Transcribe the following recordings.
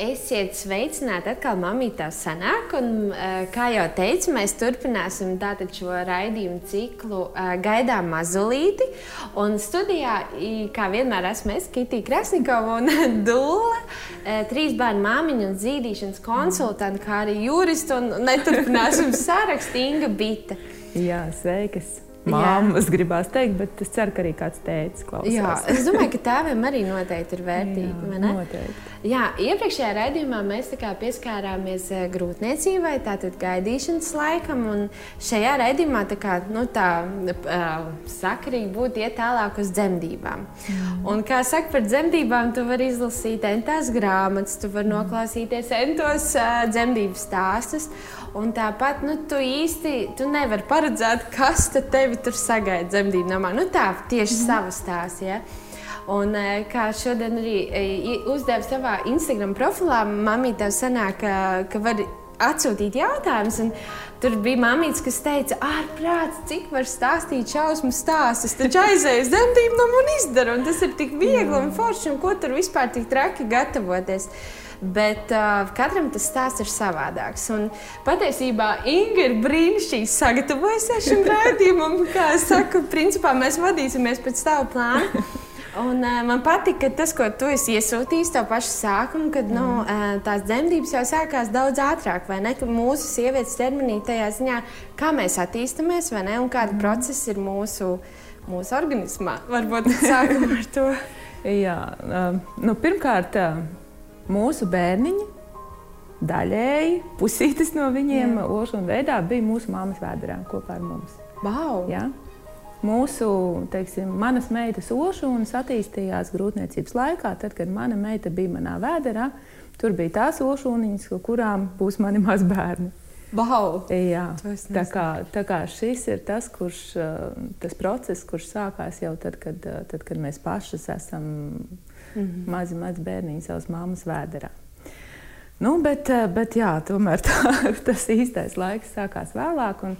Esiet sveicināti atkal, mamītā sanāk. Un, uh, kā jau teicu, mēs turpināsim tātad šo raidījumu ciklu uh, Gaidām mazulīti. Un studijā, kā vienmēr, esmu es, Kitija Krasnikova un Dūla, uh, trīs bērnu māmiņu un zīdīšanas konsultanti, kā arī juristi. Un neturpināsim sarakstu Inga Bita. Jā, sveikas! Māmas gribās teikt, bet es ceru, ka arī kāds teicis, klausās. Jā, es domāju, ka tēviem arī noteikti ir vērtība. Jā, noteikti. Jā, iepriekšējā raidījumā mēs pieskārāmies eh, grūtniecībai, tātad gaidīšanas laikam. Šajā raidījumā tā, kā, nu, tā uh, sakarīgi būtu iet tālāk uz dzemdībām. Mm. Un, kā saka par dzemdībām, tu vari izlasīt entās grāmatas, tu vari noklausīties entos uh, dzemdību stāstus. Un tāpat nu, tu īsti tu nevari paredzēt, kas tevi tur sagaida dzemdību namā. Nu, tā tieši mm. savas tās. Ja? Un, e, kā šodien arī e, uzdevu savā Instagram profilā, mamīte tev sanāk, ka, ka var atsūtīt jautājumus. Tur bija mamīts, kas teica, ārprāts, cik var stāstīt šausmu stāstus. Taču aizēju uz dzemdību namu un izdaru. Un tas ir tik viegli un forši, un ko tur vispār tik traki gatavoties. Bet uh, katram tas stāsts ir savādāks. Un patiesībā Inga ir brīnišķīgi sagatavojusies šim raidījumam. Kā jau teicu, principā mēs vadīsimies pēc tā plāna. Un, uh, man patīk tas, ko tu esi iesūtījis no paša sākuma, kad nu, uh, tās dzemdības jau sākās daudz ātrāk. Ne, mūsu sievietes ķermenī tajā ziņā, kā mēs attīstāmies, un kāda mm. procesa ir mūsu, mūsu organismā. Varbūt sākam ar to. Jā, uh, nu, pirmkārt, uh, mūsu bērniņi, daļēji pusītis no viņiem, ošana veidā, bija mūsu māmas vēdā kopā ar mums. Wow. Ja? Mūsu, teiksim, manas meitas ošūnas attīstījās grūtniecības laikā, tad, kad mana meita bija manā vēdā. Tur bija tās ošūniņas, kurām būs mani mazbērni. Wow. Jā, tā kā, tā kā šis ir tas, kurš, tas process, kurš sākās jau tad, kad, tad, kad mēs pašas esam mm -hmm. mazi, mazi bērniņi savas mammas vēderā. Nu, bet, eh, bet jā, tomēr tā, tas īstais laiks sākās vēlāk. Un,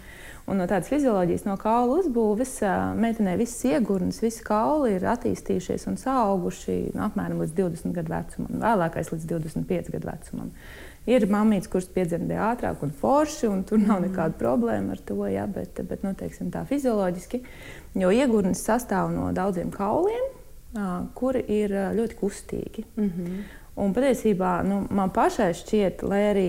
un no tādas fizioloģijas, no kaula uzbūves, eh, meitenei visas iegurnes, visi kauli ir attīstījušies un auguši nu, apmēram līdz 20 gadu vecumam, vēlākais līdz 25 gadu vecumam. Ir mamītes, kuras piedzemdē ātrāk un forši, un tur nav mhm. nekāda problēma ar to, jā, bet, bet nu, teiksim, tā fizioloģiski. Jo iegurnes sastāv no daudziem kauliem, kuri ir ļoti kustīgi. Mm -hmm. Un patiesībā nu, man pašai šķiet, lai arī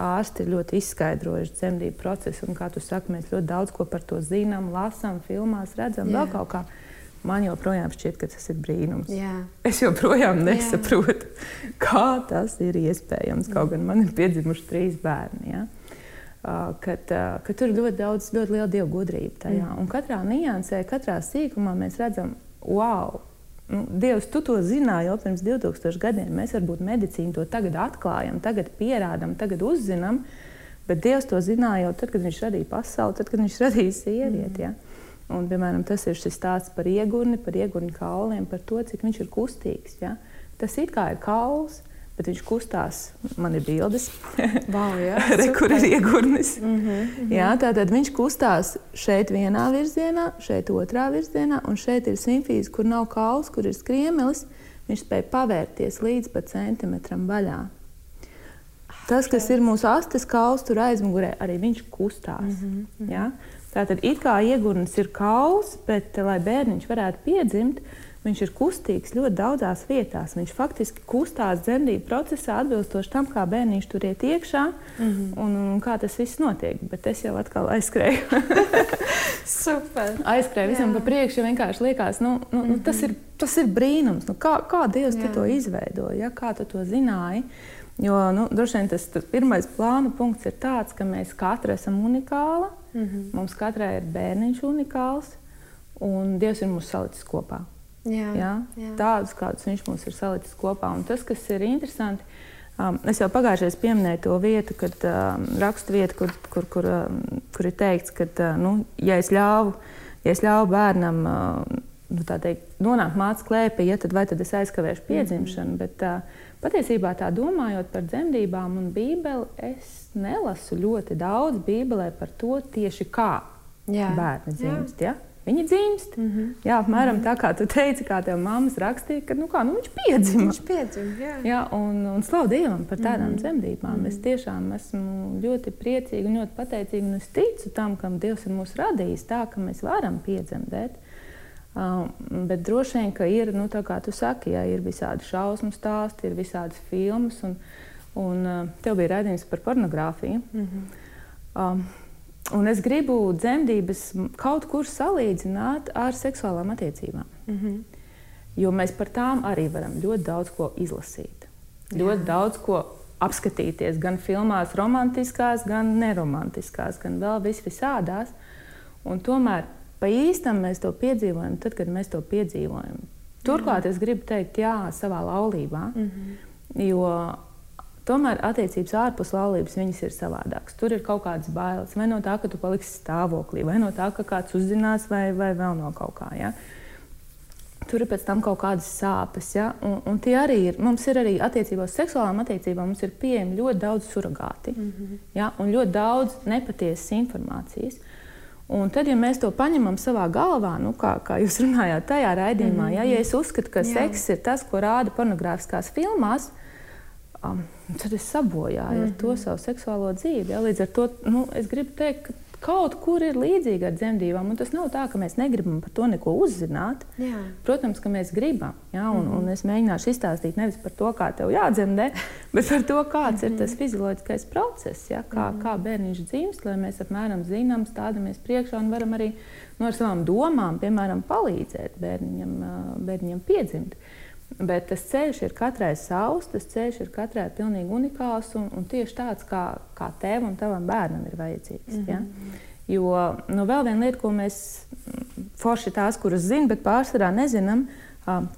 ārsti ir ļoti izskaidrojuši dzemdību procesu, un kā tu saki, mēs ļoti daudz ko par to zinām, lasām, filmās, redzam, Jā. vēl kaut kā. Man joprojām šķiet, ka tas ir brīnums. Jā. Es joprojām nesaprotu, Jā. kā tas ir iespējams. Kaut gan man ir piedzimuši trīs bērni. Ja? Uh, kad tur ir ļoti daudz, ļoti liela dievu gudrība tajā. Mm. Un katrā niansē, katrā sīkumā mēs redzam, wow, Nu, Dievs, tu to zināji jau pirms 2000 gadiem. Mēs varbūt medicīnu to tagad atklājam, tagad pierādām, tagad uzzinām. Bet Dievs to zināja jau tad, kad Viņš radīja pasauli, tad, kad Viņš radīja sievieti. Ja? Un, piemēram, tas ir šis stāsts par iegurni, par iegurni kauliem, par to, cik viņš ir kustīgs. Ja? Tas it kā ir kauls, bet viņš kustās. Man ir bildes, wow, jā, Re, kur ir iegurnis. Mm -hmm, mm -hmm. Jā, tātad viņš kustās šeit vienā virzienā, šeit otrā virzienā, un šeit ir simfijas, kur nav kauls, kur ir skriemelis. Viņš spēja pavērties līdz pat centimetram vaļā. Tas, kas ir mūsu astes kauls, tur aizmugurē, arī viņš kustās. Mm -hmm. Ja? Tātad it kā iegurnis ir kauls, bet, lai bērniņš varētu piedzimt, Viņš ir kustīgs ļoti daudzās vietās. Viņš faktiski kustās dzemdību procesā atbilstoši tam, kā bērniņš tur iet iekšā mm -hmm. un, un kā tas viss notiek. Bet es jau atkal aizskrēju. Super. Aizskrēju visam pa priekšu, jo vienkārši liekas, nu, nu, -hmm. tas, ir, tas ir brīnums. Nu, kā, kā Dievs to izveidoja, ja? kā tu to zināji? Jo nu, droši vien tas, pirmais plāna punkts ir tāds, ka mēs katra esam unikāli. Mm -hmm. Mums katrai ir bērniņš unikāls, un Dievs ir mūs salicis kopā. Jā, jā? Jā. Tādus, kādus viņš mums ir salicis kopā. Un tas, kas ir interesanti, um, es jau pagājušajā pieminēju to vietu, kad um, rakstu vietu, kur, kur, kur, um, kur ir teikts, ka, uh, nu, ja es ļāvu, ja es ļāvu bērnam uh, nu, teikt, nonākt mācības klēpī, ja, tad vai tad es aizkavēšu piedzimšanu. Mm -hmm. Bet, uh, patiesībā tā domājot par dzemdībām un bībeli, es nelasu ļoti daudz bībelē par to tieši kā jā. bērni dzimst. Ja? Viņa dzimst. Mm -hmm. Jā, apmēram mm -hmm. tā kā tu teici, kā tev mammas rakstīja, ka nu kā, nu viņš piedzima. Viņš piedzima, jā. jā un, un slavu Dievam par tādām mm -hmm. dzemdībām. Mm -hmm. Es tiešām esmu ļoti priecīga un ļoti pateicīga. Un es ticu tam, ka Dievs ir mūs radījis tā, ka mēs varam piedzemdēt. Uh, bet droši vien, ka ir, nu, tā kā tu saki, jā, ir visādi šausmu stāsti, ir visādas filmas. Un, un uh, tev bija raidījums par pornogrāfiju. Mm -hmm. um, Un es gribu dzemdības kaut kur salīdzināt ar seksuālām attiecībām. Mm -hmm. Jo mēs par tām arī varam ļoti daudz ko izlasīt. Jā. Ļoti daudz ko apskatīties gan filmās, romantiskās, gan neromantiskās, gan vēl vis visādās. Un tomēr pa īstam mēs to piedzīvojam, tad, kad mēs to piedzīvojam. Turklāt es gribu teikt, jā, savā laulībā. Mm -hmm. Jo Tomēr attiecības ārpus laulības ir savādākas. Tur ir kaut kādas bailes. Vai no tā, ka tu paliksi stāvoklī, vai no tā, ka kāds uzzinās, vai, vai vēl no kaut kā. Ja? Tur ir pēc tam kaut kādas sāpes. Ja? Un, un tie arī ir. Mums ir arī attiecībās, seksuālām attiecībām, mums ir pieejami ļoti daudz surrogāti mm -hmm. ja? un ļoti daudz nepatiesas informācijas. Un tad, ja mēs to paņemam savā galvā, nu, kā, kā jūs runājāt tajā raidījumā, mm -hmm. ja, ja es uzskatu, ka Jā. seks ir tas, ko rāda pornogrāfiskās filmās, um, tad es sabojāju mm -hmm. ar to mhm. savu seksuālo dzīvi. Ja? Līdz ar to nu, es gribu teikt, ka kaut kur ir līdzīga ar dzemdībām. Tas nav tā, ka mēs negribam par to neko uzzināt. Jā. Protams, ka mēs gribam. Ja? Un, mm -hmm. un es mēģināšu izstāstīt nevis par to, kā tev jādzemdē, bet par to, kāds mm -hmm. ir tas mhm. fizioloģiskais process, ja? kā, mm -hmm. kā bērniņš dzimst, lai mēs apmēram zinām, stādamies priekšā un varam arī no nu, savām domām, piemēram, palīdzēt bērniņam, bērniņam piedzimt. Bet tas ceļš ir katrai savs, tas ceļš ir katrai pilnīgi unikāls un, un tieši tāds, kā, kā tev un tavam bērnam ir vajadzīgs. Mm -hmm. ja? Jo nu, vēl viena lieta, ko mēs forši tās, kuras zinām, bet pārsvarā nezinām,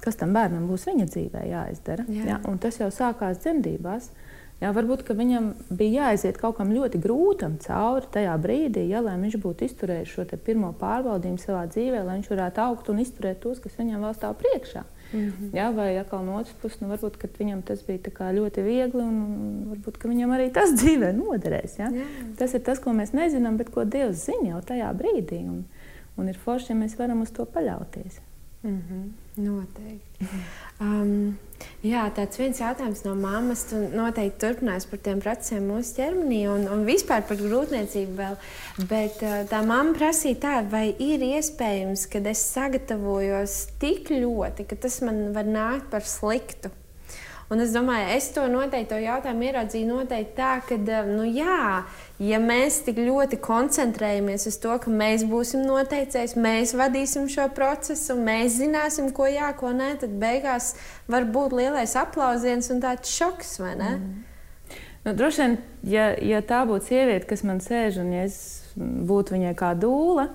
kas tam bērnam būs viņa dzīvē jāizdara. Jā. Ja? Un tas jau sākās dzemdībās. Jā, varbūt viņam bija jāaiziet kaut kam ļoti grūtam cauri tajā brīdī, ja, lai viņš būtu izturējis šo pirmo pārbaudījumu savā dzīvē, lai viņš varētu augt un izturēt tos, kas viņam vēl stāv priekšā. Mm -hmm. Jā, vai atkal no otras puses, nu, varbūt viņam tas bija ļoti viegli, un, varbūt viņam arī tas dzīvē noderēs. Jā? Jā. Tas ir tas, ko mēs nezinām, bet ko Dievs zina jau tajā brīdī. Un, un ir forši, ja mēs varam uz to paļauties. Mm -hmm. Noteikti. Um, jā, tāds viens jautājums no mammas. Tu noteikti turpinās par tiem procesiem mūsu ķermenī un, un vispār par grūtniecību vēl. Bet uh, tā mamma prasīja tā, vai ir iespējams, ka es sagatavojos tik ļoti, ka tas man var nākt par sliktu. Un es domāju, es to noteikti to jautājumu ieraudzīju noteikti tā, ka, um, nu jā, ja mēs tik ļoti koncentrējamies uz to, ka mēs būsim noteicējis, mēs vadīsim šo procesu, mēs zināsim, ko jā, ko nē, tad beigās var būt lielais aplausiens un tāds šoks, vai ne? Mm. Nu, droši vien, ja, ja tā būtu sieviete, kas man sēž un ja es būtu viņai kā dūle,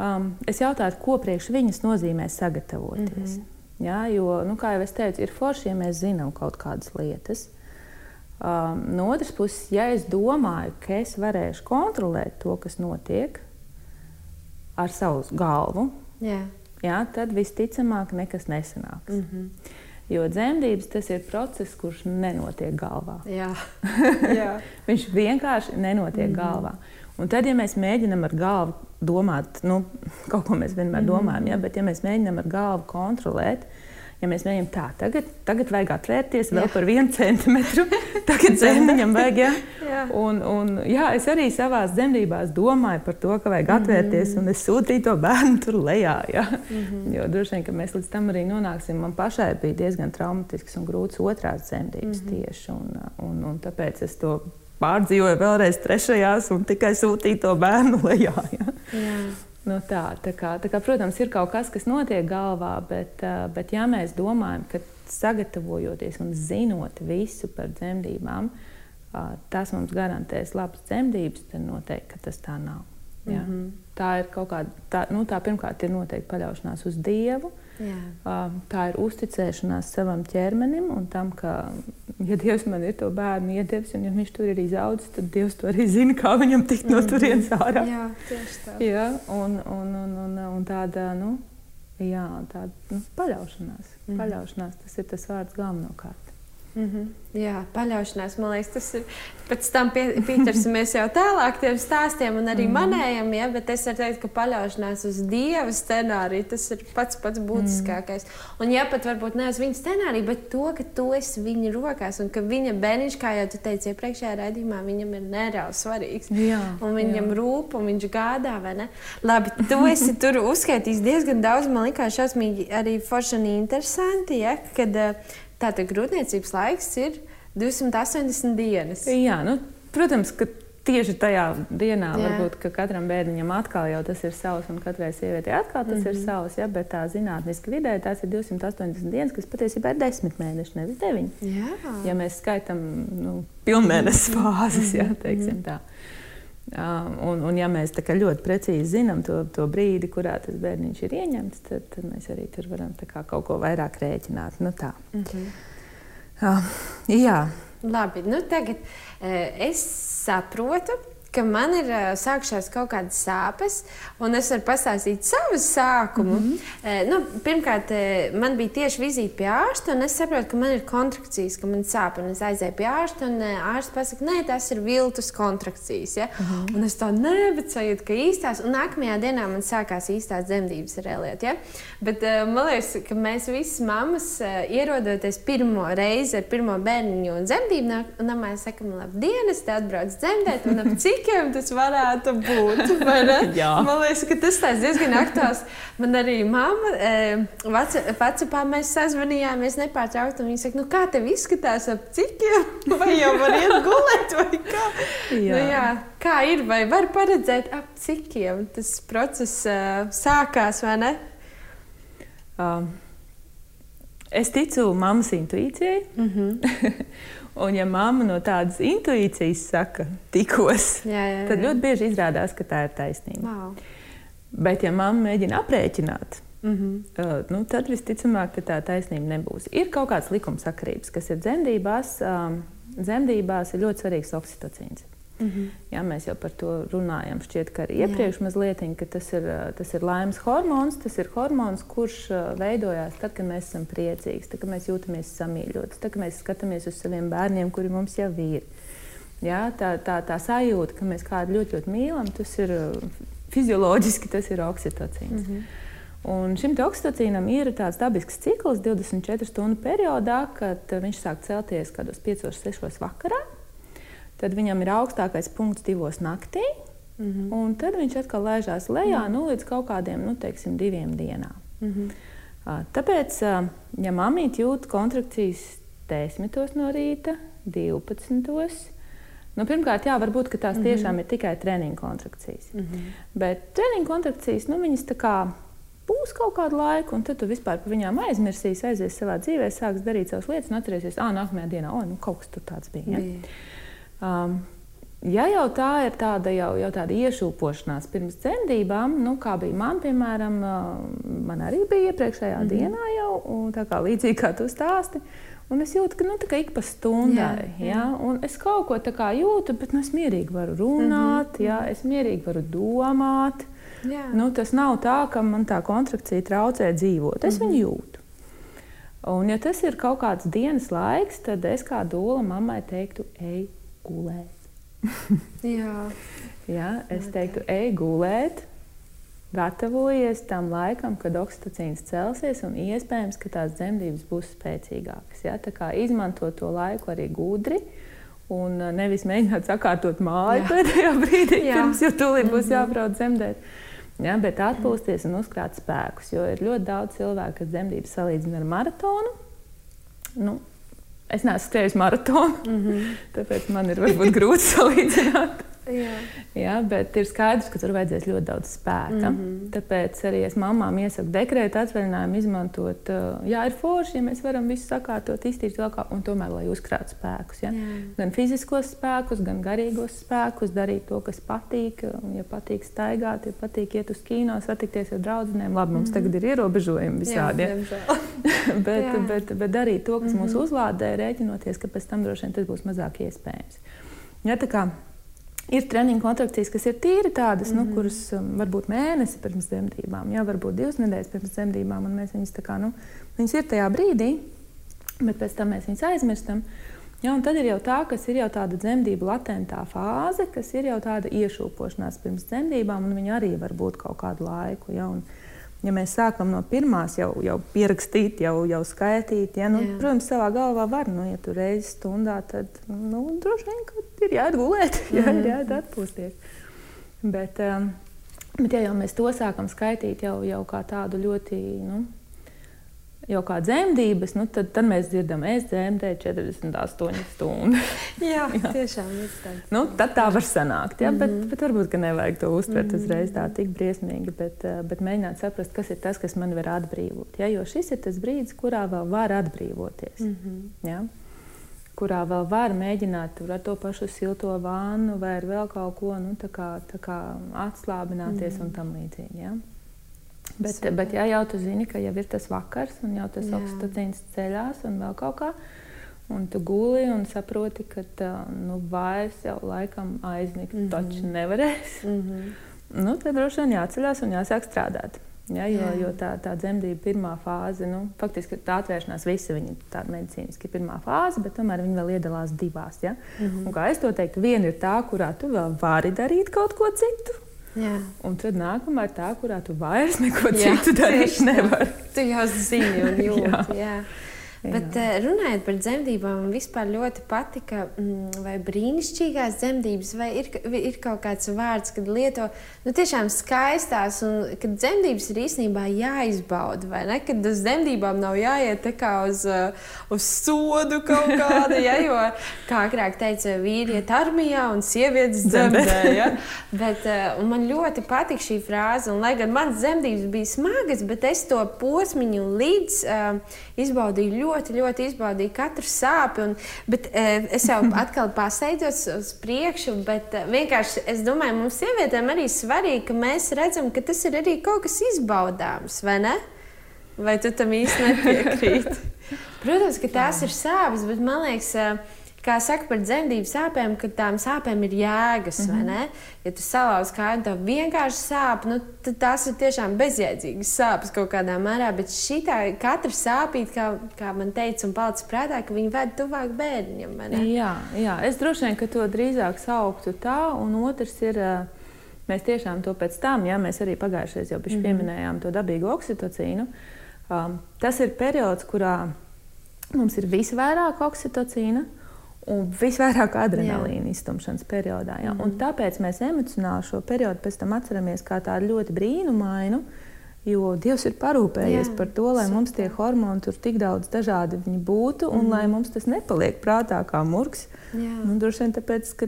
um, es jautātu, ko priekš viņas nozīmē sagatavoties. Mm -hmm. Ja, jo, nu, kā jau es teicu, ir forši, ja mēs zinām kaut kādas lietas. Um, no otras puses, ja es domāju, ka es varēšu kontrolēt to, kas notiek ar savu galvu, jā. Jā, tad visticamāk nekas nesanāks. Mm -hmm. Jo dzemdības tas ir process, kurš nenotiek galvā. Jā. Jā. Viņš vienkārši nenotiek mm -hmm. galvā. Un tad, ja mēs mēģinām ar galvu domāt, nu, kaut ko mēs vienmēr mm. domājam, ja, bet ja mēs mēģinām ar galvu kontrolēt, ja mēs mēģinām tā, tagad, tagad vajag atvērties vēl jā. par vienu centimetru, tagad zemiņam vajag. Ja? jā. Un, un, jā, es arī savā dzemdībās domāju par to, ka vajag atvērties, mm. un es sūtīju to bērnu tur lejā. Ja? Mm -hmm. Jo droši vien, ka mēs līdz tam arī nonāksim. Man pašai bija diezgan traumatisks un grūts otrās dzemdības mm -hmm. tieši, un, un, un tāpēc es to pārdzīvoju vēlreiz trešajās un tikai sūtīju to bērnu lejā. Ja? Jā. Nu tā, tā kā, tā kā, protams, ir kaut kas, kas notiek galvā, bet, bet ja mēs domājam, ka sagatavojoties un zinot visu par dzemdībām, tas mums garantēs labas dzemdības, tad noteikti tas tā nav. Ja? Mm -hmm. Tā ir kaut kāda, tā, nu, tā pirmkārt ir noteikti paļaušanās uz Dievu. Jā. Tā ir uzticēšanās savam ķermenim un tam, ka ja Dievs man ir to bērnu iedevis, un ja viņš tur ir izaudzis, tad Dievs to arī zina, kā viņam tikt no mhm. turienes ārā. Jā, tieši tā. Jā, un, un, un, un, un tāda, nu, jā, tāda nu, paļaušanās. Mm. Paļaušanās, tas ir tas vārds galvenokārt. Mm -hmm. Jā, paļaušanās, man liekas, tas ir. Pēc tam pie, pieķersimies jau tālāk tiem stāstiem un arī mm. manējiem, ja, bet es varu teikt, ka paļaušanās uz Dieva scenāriju tas ir pats pats būtiskākais. Mm. Un ja pat varbūt ne uz viņa scenāriju, bet to, ka tu esi viņa rokās un ka viņa bērniņš, kā jau tu teici iepriekšējā raidījumā, viņam ir nereāli svarīgs. Jā, un viņam jā. rūp un viņš gādā, vai ne? Labi, tu esi tur uzskaitījis diezgan daudz, man likās šausmīgi arī forši un interesanti, ja, kad uh, Tātad grūtniecības laiks ir 280 dienas. Jā, nu, protams, ka tieši tajā dienā Jā. varbūt katram bērnam atkal jau tas ir savs, un katrai sievietei atkal tas mm -hmm. ir mhm. savs. Ja, bet tā zinātniski vidē tās ir 280 dienas, kas patiesībā ir 10 mēneši, nevis 9. Jā. Ja mēs skaitām nu, pilnmēnesis fāzes, ja, teiksim tā. Uh, un, un, ja mēs ļoti precīzi zinām to, to brīdi, kurā tas bērniņš ir ieņemts, tad, tad mēs arī tur varam kaut ko vairāk rēķināt. Nu, tā. mm -hmm. uh, jā. Labi, nu tagad uh, es saprotu, ka man ir uh, sākušās kaut kādas sāpes, un es varu pastāstīt savu sākumu. Mm -hmm. nu, pirmkārt, uh, man bija tieši vizīte pie ārsta, un es saprotu, ka man ir kontrakcijas, ka man sāp. Es aizēju pie ārsta, un ārsts pasakā, nē, tas ir viltus kontrakcijas. Ja? Mm -hmm. Un es to nebiju sajūtu, ka īstās, un nākamajā dienā man sākās īstās dzemdības reliet. Ja? Bet man liekas, ka mēs visas mammas ierodoties pirmo reizi ar pirmo bērniņu un dzemdību namā, sakam, labdien, es te atbraucu dzemdēt, un ap cik cikiem tas varētu būt. Man liekas, ka tas diezgan aktuāls. Man arī mamma, e, vecapā mēs sazvanījāmies nepārtraukti. Viņa saka, nu, kā tev izskatās ap cikiem? Vai jau var iet gulēt, vai kā? Jā. Nu, jā, kā ir, vai var paredzēt ap cikiem tas process uh, sākās, vai ne? Um. Es ticu mammas intuīcijai. Mm -hmm. Un, ja mamma no tādas intuīcijas saka, tikos, jā, jā, jā. tad ļoti bieži izrādās, ka tā ir taisnība. Wow. Bet, ja mamma mēģina aprēķināt, mm -hmm. uh, nu, tad visticamāk, ka tā taisnība nebūs. Ir kaut kādas likumsakarības, kas ir dzemdībās. Um, dzemdībās ir ļoti svarīgs oksitocīns. Mm -hmm. Jā, mēs jau par to runājam. Šķiet, ka arī iepriekš mazliet, ka tas ir, tas ir laimes hormons. Tas ir hormons, kurš veidojās tad, kad mēs esam priecīgi, tad, kad mēs jūtamies samīļoti, tad, kad mēs skatāmies uz saviem bērniem, kuri mums jau ir. Jā, tā, tā, tā sajūta, ka mēs kādu ļoti, ļoti mīlam, tas ir fizioloģiski, tas ir oksitocīns. Mm -hmm. Un šim oksitocīnam ir tāds dabisks cikls 24 stundu periodā, kad viņš sāk celties kādos 5-6 vakarā tad viņam ir augstākais punkts divos naktī. Mm -hmm. Un tad viņš atkal lēžās lejā mm -hmm. nu, līdz kaut kādiem, nu, teiksim, diviem dienām. Mm -hmm. Tāpēc, ja mamīte jūt kontrakcijas 10 no rīta, 12. Nu, pirmkārt, jā, varbūt tās mm -hmm. tiešām ir tikai treniņa kontrakcijas. Mm -hmm. Bet treniņa kontrakcijas, nu, viņas tā kā būs kaut kādu laiku, un tad tu vispār par viņām aizmirsīsi, aizies savā dzīvē, sāks darīt savas lietas, un atcerēsies, ah, nākamajā dienā, oh, nu, kaut kas tur tāds bija. Ja? bija. Um, ja jau tā ir tāda, jau, jau tāda iešūpošanās pirms dzemdībām, nu, kā bija man, piemēram, man arī bija iepriekšējā mm -hmm. dienā jau, tā kā līdzīgi kā tu stāsti. Un es jūtu, ka nu, ik pa stundai, jā, jā. Ja, es kaut ko tādu jūtu, bet nu, es mierīgi varu runāt, mm -hmm. jā, es mierīgi varu domāt. Jā. Nu, tas nav tā, ka man tā kontrakcija traucē dzīvot. Es mm -hmm. viņu jūtu. Un, ja tas ir kaut kāds dienas laiks, tad es kā dūla mammai teiktu, ej, gulēt. Jā. Jā, es teiktu, ej gulēt, gatavojies tam laikam, kad oksitocīns celsies, un iespējams, ka tās dzemdības būs spēcīgākas. Ja? Tā kā izmanto to laiku arī gudri. Un uh, nevis mēģināt sakārtot māju Jā. pēdējā brīdī, Jā. pirms jau tūlīt būs -hmm. jābrauc dzemdēt. Ja, bet atpūsties un uzkrāt spēkus. Jo ir ļoti daudz cilvēku, kas dzemdības salīdzina ar maratonu. Nu, Es neesmu skrējis maratonu, mm -hmm. tāpēc man ir grūti salīdzināt. Jā. Jā, bet ir skaidrs, ka tur vajadzēs ļoti daudz spēka. Mm -hmm. Tāpēc arī es mamām iesaku dekrēta atvaļinājumu izmantot. Jā, ir forši, ja mēs varam visu sakārtot, iztīrīt vēl kā, un tomēr, lai uzkrātu spēkus. Ja? Jā. Gan fiziskos spēkus, gan garīgos spēkus, darīt to, kas patīk. Ja patīk staigāt, ja patīk iet uz kino, satikties ar draugiem. Labi, mums mm -hmm. tagad ir ierobežojumi visādi. Jā, bet, jā. bet, bet darīt to, kas mm -hmm. mūs uzlādē, rēķinoties, ka pēc tam droši vien tas būs mazāk iespējams. Ja, Ir treniņu kontrakcijas, kas ir tīri tādas, mm -hmm. nu, mhm. kuras um, varbūt mēnesi pirms dzemdībām, jā, varbūt divas nedēļas pirms dzemdībām, un mēs viņus tā kā, nu, viņas ir tajā brīdī. bet pēc tam mēs viņus aizmirstam. Ja, tad ir jau tā, kas ir jau tāda dzemdību latentā fāze, kas ir jau tāda iešūpošanās pirms dzemdībām, un viņa arī var būt kaut kādu laiku. Ja, un, ja mēs sākam no pirmās, jau, jau pierakstīt, jau, jau skaitīt, ja, nu, Jā. protams, savā galvā var, nu, ja tu reizi stundā, tad nu, droši vien ir jāiet gulēt, jā, ir mhm. jāiet atpūsties. Bet, um, bet ja jau mēs to sākam skaitīt jau, jau kā tādu ļoti. Nu, jau kā dzemdības, nu, tad, tad mēs dzirdam, es dzemdēju 48 stundas. jā, jā, tiešām ir tāds. Nu, tad tā var sanākt, ja? mm -hmm. bet, mhm. bet varbūt ne vajag to uztvert mm -hmm. uzreiz tā tik briesmīgi, bet, eh, bet mēģināt saprast, kas ir tas, kas man var atbrīvot. Ja? Jo šis ir tas brīdis, kurā vēl var atbrīvoties. Mm -hmm. ja? kurā vēl var mēģināt ar to pašu silto vānu vai vēl kaut ko nu, tā kā, tā kā atslābināties mm. un tam līdzīgi. Ja? Bet, bet jā, jau tu zini, ka jau ir tas vakars, un jau tas oksitocīns ceļās, un vēl kaut kā. Un tu guli un saproti, ka nu, vairs jau laikam aizmigt mm -hmm. taču nevarēs. Mm -hmm. nu, tad droši vien jāceļās un jāsāk strādāt. Ja, jo, Jā. jo tā, tā dzemdība pirmā fāze, nu, faktiski tā atvēršanās, visa viņa tāda medicīniski pirmā fāze, bet tomēr viņa vēl iedalās divās. Ja? Mm -hmm. Un, kā es to teiktu, viena ir tā, kurā tu vēl vari darīt kaut ko citu. Jā. Un tad nākamā ir tā, kurā tu vairs neko jā, citu darīt nevari. Tu jau zini un jūti. jā. Jā. Bet Jā. Eh, runājot par dzemdībām, man vispār ļoti patika, mm, vai brīnišķīgās dzemdības, vai ir, ir kaut kāds vārds, kad lieto nu, tiešām skaistās, un kad dzemdības ir īstenībā jāizbauda, vai ne? Kad uz dzemdībām nav jāiet tā kā uz, uh, uz sodu kaut kāda, ja, jo, kā agrāk teica, vīrieti armijā un sievietes dzemdē, ja? Bet uh, man ļoti patika šī frāze, un lai gan mans dzemdības bija smagas, bet es to posmiņu līdz uh, izbaudīju ļoti ļoti, ļoti izbaudīju katru sāpju. Un, bet, uh, es jau atkal pārsteidzos uz priekšu, bet uh, vienkārši es domāju, mums sievietēm arī svarīgi, ka mēs redzam, ka tas ir arī kaut kas izbaudāms, vai ne? Vai tu tam īsti nepiekrīti? Protams, ka tās ir sāpes, bet man liekas, uh, kā saka par dzemdību sāpēm, ka tām sāpēm ir jēgas. Mm -hmm. Ja tu salauzi kāju, tad vienkārši sāp, nu, tad tās ir tiešām bezjēdzīgas sāpes kaut kādā mērā. Bet šī katra sāpīte, kā, kā man teica, un palicis prātā, ka viņi ved tuvāk bērniem. Jā, jā, es droši vien to drīzāk sauktu tā, un otrs ir. Mēs tiešām to pēc tam, ja mēs arī pagājušajā jau mm -hmm. pieminējām to dabīgo oksitocīnu. Um, tas ir periods, kurā mums ir visvairāk oksitocīna, un visvairāk adrenalīna iztumšanas periodā. Ja? Mm -hmm. Tāpēc mēs emocionāli šo periodu pēc tam atceramies kā tādu ļoti brīnumainu. Jo Dievs ir parūpējies Jā, par to, lai super. mums tie hormoni tur tik daudz dažādi būtu, un mm. lai mums tas nepaliek prātā kā murgs. Nu, droši vien tāpēc, ka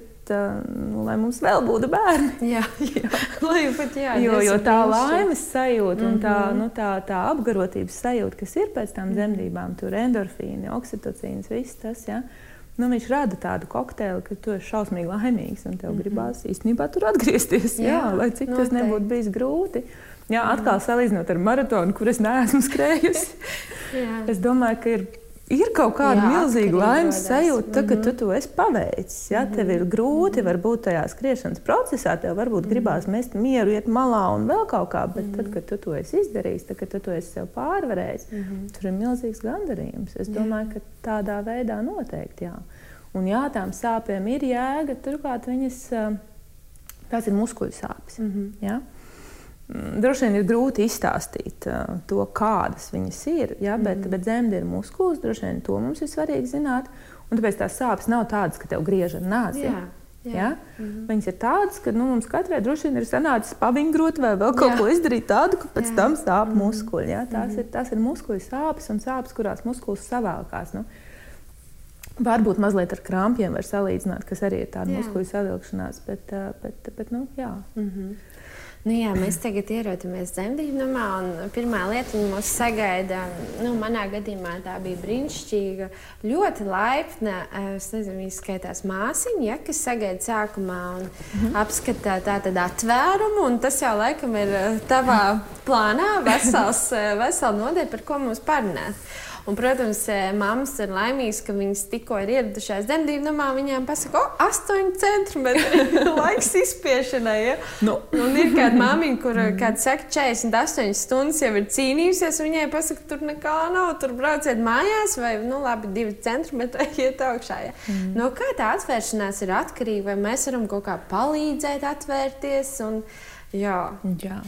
nu, lai mums vēl būtu bērni. Jā, jā. lai pat jā, jo, jo tā laimes sajūta mm -hmm. un tā, mhm. nu, tā, tā apgarotības sajūta, kas ir pēc tam mm -hmm. dzemdībām, tur endorfīni, oksitocīns, viss tas. Ja? Nu, viņš rada tādu kokteili, ka tu esi šausmīgi laimīgs un tev mm -hmm. gribās īstenībā tur atgriezties. Jā, jā lai cik noteikti. tas nebūtu bijis grūti. Jā, atkal salīdzinot ar maratonu, kur es neesmu skrējusi. es domāju, ka ir ir kaut kāda jā, milzīga laimes sajūta, tā, ka -hmm. tu to esi paveicis. Ja? Mm -hmm. Tev ir grūti, varbūt tajā skriešanas procesā, tev varbūt mm -hmm. gribās mest mieru, iet malā un vēl kaut kā, bet mm -hmm. tad, kad tu to esi izdarījis, tad, kad tu to esi sev pārvarējis, mm -hmm. tur ir milzīgs gandarījums. Es domāju, jā. ka tādā veidā noteikti jā. Un jā, tām sāpēm ir jēga, turklāt viņas, tās ir muskuļu sāpes. Mm -hmm. ja? Mm, droši vien ir grūti izstāstīt uh, to, kādas viņas ir, ja, bet, mm. bet zemde ir muskulis. Droši vien to mums ir svarīgi zināt. Un tāpēc tās sāpes nav tādas, ka tev griež ar nāzi. Jā. Jā. Ja? Mm -hmm. Viņas ir tādas, ka nu, mums katrai droši vien ir sanācis pavingrot vai vēl kaut Jā. ko izdarīt tādu, ka pēc Jā. tam sāp mm -hmm. muskuļi. Ja? Tās, mm -hmm. ir, tās ir muskuļu sāpes un sāpes, kurās muskulis savēlkās. Nu, Varbūt mazliet ar krampjiem var salīdzināt, kas arī ir tāda muskuļu savilkšanās, bet, uh, bet, bet nu, jā. Mm -hmm. Nu, jā, mēs tagad ierodamies dzemdību namā, un pirmā lieta, kas mūs sagaida, nu, manā gadījumā tā bija brīnišķīga, ļoti laipna. Es nezinu, viņa skaitās māsiņa, ja, kas sagaida sākumā un mm -hmm. apskata tādu atvērumu, un tas jau laikam ir tavā plānā vesels, vesela nodeļa, par ko mums parunāt. Un, protams, eh, mammas ir laimīgas, ka viņas tikko ir ieradušās dzemdību namā. Viņām pasaka, o, 8 centimetri laiks izspiešanai. Ja? Nu. Un ir kāda māmiņa, kur, mm. kāda saka, 48 stundas jau ir cīnījusies. Viņai pasaka, tur nekā nav, tur brauciet mājās vai, nu, labi, 2 centimetri iet augšā. Ja? Mm. No kā tā atvēršanās ir atkarīga, vai mēs varam kaut kā palīdzēt atvērties? Un, jā. jā.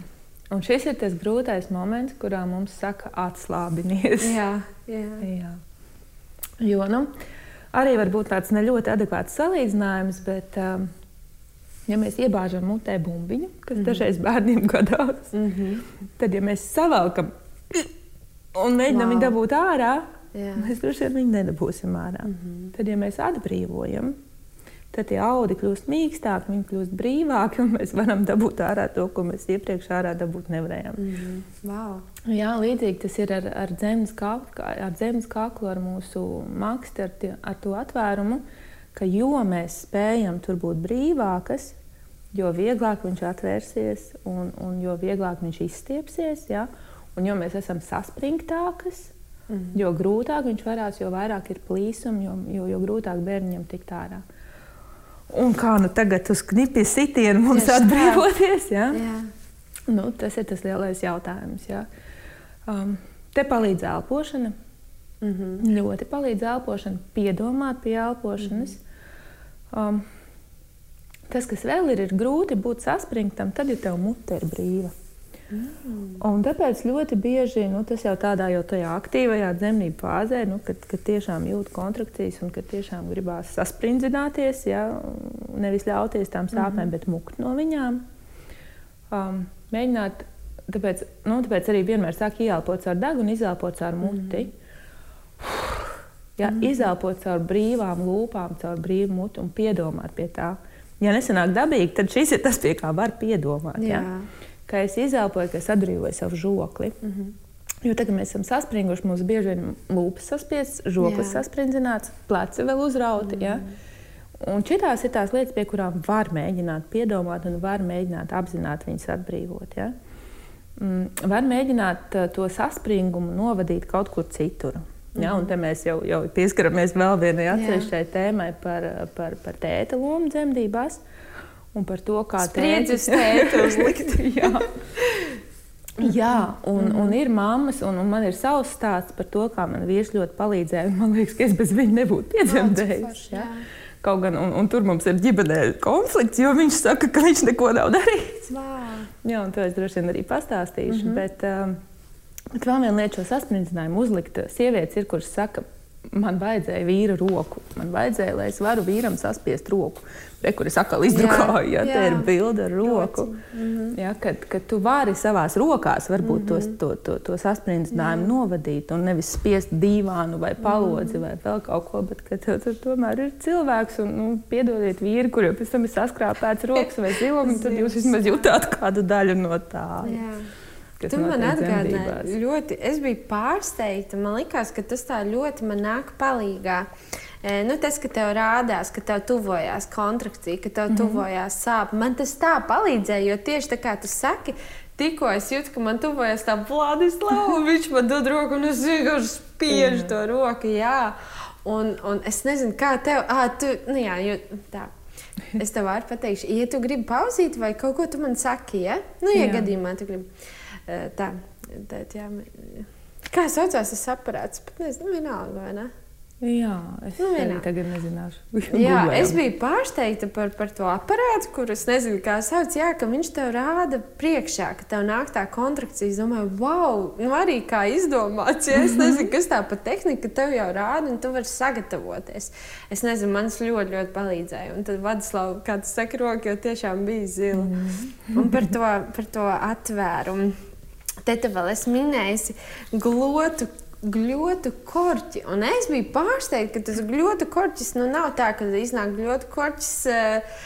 Un šis ir tas grūtais moments, kurā mums saka, atslābinies. Jā, jā. jā. Jo nu, arī var būt tāds ne ļoti adekvāts salīdzinājums, bet, um, ja mēs iebāžam mutē bumbiņu, kas mm -hmm. dažreiz bērniem gadās, mm -hmm. tad, ja mēs savalkam un mēģinām wow. viņu dabūt ārā, Jā. mēs droši vien viņu nedabūsim ārā. Mm -hmm. Tad, ja mēs atbrīvojam, tad tie audi kļūst mīkstāki, viņi kļūst brīvāki, un mēs varam dabūt ārā to, ko mēs iepriekš ārā dabūt nevarējām. Mm -hmm. wow. Jā, līdzīgi tas ir ar, ar zemes kaklu, ar, zemes kaklu, ar mūsu makstu, ar, tie, ar to atvērumu, ka jo mēs spējam tur būt brīvākas, jo vieglāk viņš atvērsies un, un jo vieglāk viņš izstiepsies. Ja? Un jo mēs esam saspringtākas, mm -hmm. jo grūtāk viņš varās, jo vairāk ir plīsumi, jo, jo, jo grūtāk bērniem tikt ārā. Un kā nu tagad uz knipja sitienu mums Tieši atbrīvoties? Ja? Jā. Nu, tas ir tas lielais jautājums. Ja? Um, te palīdz elpošana. Mm -hmm. Ļoti palīdz elpošana, piedomāt pie elpošanas. Mm -hmm. um, tas, kas vēl ir, ir grūti būt saspringtam, tad, ja tev mute ir brīva. Mm. Un tāpēc ļoti bieži nu, tas jau tādā jau tajā aktīvajā dzemdību fāzē, nu, kad, kad tiešām jūt kontrakcijas un kad tiešām gribās sasprindzināties, ja, nevis ļauties tām sāpēm, mm -hmm. bet mukt no viņām. Um, mēģināt, tāpēc, nu, tāpēc arī vienmēr sāk ieelpot caur degunu, izelpot caur muti. Mm -hmm. Ja, mm -hmm. Izelpot caur brīvām lūpām, caur brīvu mutu un piedomāt pie tā. Ja nesanāk dabīgi, tad šis ir tas, pie kā var piedomāt. Jā. Ja? Ka es izelpoju, ka es atbrīvoju savu žokli. Mm -hmm. Jo tagad mēs esam saspringuši, mums bieži vien lūpas saspiestas, žoklis sasprindzināts, pleci vēl uzrauti. Mm. Ja? Un šīs ir tās lietas, pie kurām var mēģināt piedomāt un var mēģināt apzināti viņas atbrīvot. Ja? Mm, var mēģināt uh, to saspringumu novadīt kaut kur citur. Ja, un te mēs jau, jau pieskaramies vēl vienai atsevišķai tēmai par, par, par tēta lomu dzemdībās. Uh, un par to, kā tēti tēti uzlikt. jā. Jā, un, mm. un ir mammas, un, un man ir savs stāsts par to, kā man vīrs ļoti palīdzēja. Man liekas, ka es bez viņa nebūtu piedzemdējis. Ja? Kaut gan, un, un tur mums ir ģimenē konflikts, jo viņš saka, ka viņš neko nav darījis. Jā, un to es droši vien arī pastāstīšu. Mm -hmm. bet, um, bet vēl viena lieta, šo saspridzinājumu uzlikt. Sievietes ir, kuras saka, man vajadzēja vīra roku. Man vajadzēja, lai es varu vīram saspiest roku. Re, kur es atkal izdrukāju, ja tā ir bilde ar roku. Mm -hmm. ja, kad, kad tu vari savās rokās varbūt mm -hmm. tos, to, to, to sasprindinājumu novadīt un nevis spiest dīvānu vai palodzi mm -hmm. vai vēl kaut ko, bet ka tev tur tomēr ir cilvēks un nu, piedodiet vīri, kuriem pēc tam ir saskrāpēts rokas vai zilumi, tad jūs vismaz jutāt kādu daļu no tā. Jā. Tu man atgādināji, ļoti. Es biju pārsteigta. Man liekas, ka tas tā ļoti man nāk palīdzīgā. E, nu, tas, ka tev rādās, ka tev tuvojās kontrakcija, ka tev mm -hmm. tuvojās sāpes, man tas tā palīdzēja. Jo tieši tā kā tu saki, tikko es jūtu, ka man tuvojas tā Vladislava, un viņš man dod roku, un es vienkārši spiežu to roku. Jā. Un, un es nezinu, kā tev, ah, tu, nu jā, jo, tā. Es tev varu pateikt, ja tu gribi pauzīt, vai kaut ko tu man saki, ja? Nu, ja jā. gadījumā tu gribi. Tā, tā, jā. Kā saucās tas aparāts? Pat nezinu, vienalga, vai ne? Jā, es nu, arī tagad nezināšu. jā, es biju pārsteigta par, par to aparātu, kurus nezinu, kā sauc. Jā, ka viņš tev rāda priekšā, ka tev nāk tā kontrakcija. Es domāju, wow, nu arī kā izdomāts. Ja? Es nezinu, kas tā pa tehnika, ka tev jau rāda, un tu vari sagatavoties. Es nezinu, man tas ļoti, ļoti palīdzēja. Un tad Vadislav, kā tu saki, roka jau tiešām bija zila. Un par to, par to atvērumu. Te vēl es minēju glotu gļotu korķi. Un es biju pārsteigta, ka tas gļotu korķis nu, nav tā, ka iznāk gļotu korķis, uh,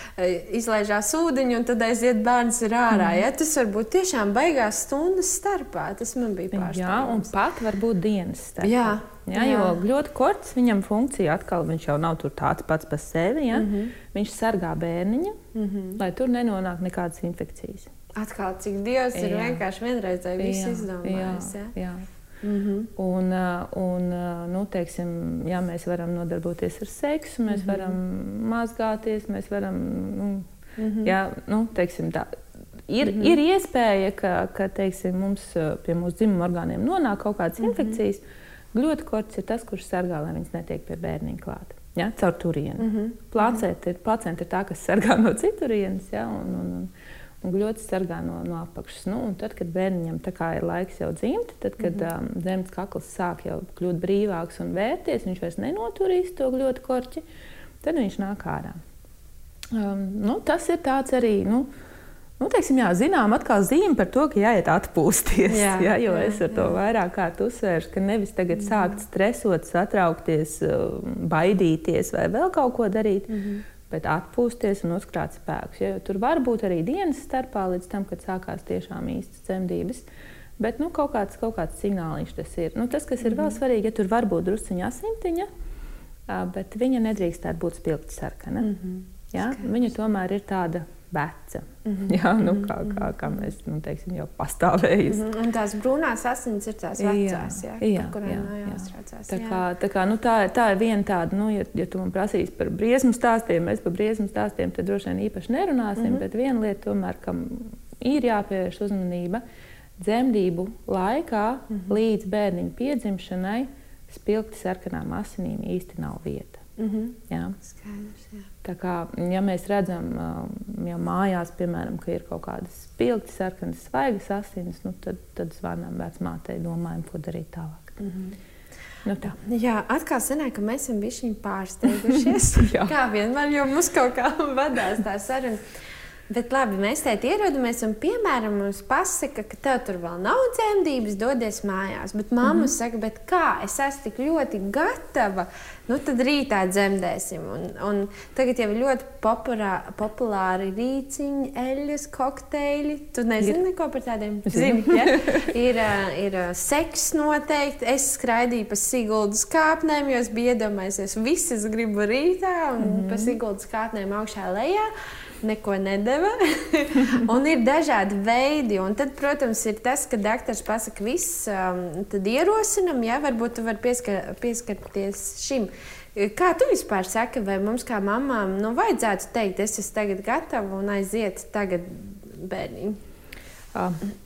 izlaižās ūdeņi un tad aiziet bērns ir ārā. Mm. Ja? Tas var būt tiešām beigās stundas starpā. Tas man bija pārsteigts. Jā, un pat varbūt dienas starpā. Jā. Ja, jā. Jo gļotu korķis, viņam funkcija atkal, viņš jau nav tāds pats par sevi. Ja? Mm -hmm. Viņš sargā bērniņu, mm -hmm. lai tur nenonāk nekādas infekcijas. Atkal, cik Dievs jā. ir vienkārši vienreizēji izdomājis. Jā, jā. Jā. Mm -hmm. Un, un nu, teiksim, ja mēs varam nodarboties ar seksu, mēs mm -hmm. varam mazgāties, mēs varam. Nu, mm -hmm. jā, nu, teiksim, tā, ir, mm -hmm. ir iespēja, ka, ka teiksim, mums pie mūsu dzimuma orgāniem nonāk kaut kādas mm -hmm. infekcijas. Gļotikorts ir tas, kurš sargā, lai viņas netiek pie bērniņa klāta. Ja, caur turieni. Mm -hmm. Placenta ir, ir tā, kas sargā no citurienes. Ja, un, un, un, un gļots sargā no, no apakšas. Nu, tad, kad bērnam ir laiks jau dzimt, tad, kad mm -hmm. um, zemes kakls sāk jau kļūt brīvāks un vērties, viņš vairs nenoturīs to gļotu korķi, tad viņš nāk ārā. Um, nu, tas ir tāds arī. Nu, Nu, teiksim, jā, zinām, atkal zīme par to, ka jāiet atpūsties. Jā, jā, jo jā, es ar to jā. vairāk kārt uzsvēršu, ka nevis tagad mm. sākt stresot, satraukties, um, baidīties vai vēl kaut ko darīt. Mm -hmm bet atpūsties un uzkrāt spēkus. Ja, tur var būt arī dienas starpā līdz tam, kad sākās tiešām īstas dzemdības. Bet nu, kaut, kāds, kaut kāds signāliņš tas ir. Nu, tas, kas ir mm -hmm. vēl svarīgi, ja tur var būt drusciņā asintiņa, bet viņa nedrīkst būt spilgti sarkana. Mm -hmm. ja? Viņa tomēr ir tāda veca. Mm -hmm. Jā, nu, mhm, kā, kā, kā mhm. mēs nu, teiksim, jau pastāvējām. Mm -hmm. Un tās brūnās asins ir tās vecās, jā, jā, jā, kurām jā, jāstrādzās. Tā, kā, tā, kā, nu, tā, tā ir viena tāda, nu, ja, ja tu man prasīsi par briesmu stāstiem, mēs par briesmu stāstiem tad droši vien īpaši nerunāsim, mm -hmm. bet viena lieta tomēr, kam ir jāpievērš uzmanība, dzemdību laikā mm -hmm. līdz bērniņa piedzimšanai spilgti sarkanām asinīm īsti nav vieta. Mm -hmm. jā. Skaidrs, jā. Tā kā, ja mēs redzam, um, jau mājās, piemēram, ka ir kaut kādas spilgti, sarkanas, svaigas asinis, nu, tad, tad zvanām vecmātei, domājam, ko darīt tālāk. Mm -hmm. Nu tā. Jā, atkal sanāk, ka mēs esam bijuši pārsteigušies. kā vienmēr, jo mums kaut kā vadās tā saruna. Bet labi, mēs te ierodamies, un, piemēram, mums pasaka, ka tev tur vēl nav dzemdības, dodies mājās. Bet mamma mm -hmm. saka, bet kā es esmu tik ļoti gatava, nu tad rītā dzemdēsim. Un, un tagad jau ir ļoti populā, populāri rīciņi, eļļas, kokteļi. Tu nezini ir. neko par tādiem? Zini, ja? ir, ir seks noteikti. Es skraidīju pa Siguldas kāpnēm, jo es biju iedomājies, visas gribu rītā un mm -hmm. pa Siguldas kāpnēm augšā lejā neko nedeva. un ir dažādi veidi. Un tad, protams, ir tas, ka doktors pasakā, viss um, tad ierosinam, ja varbūt tu vari pieskar, pieskarties šim. Kā tu vispār saki, vai mums kā mamām nu, vajadzētu teikt, es esmu tagad gatava un aiziet tagad bērniņu?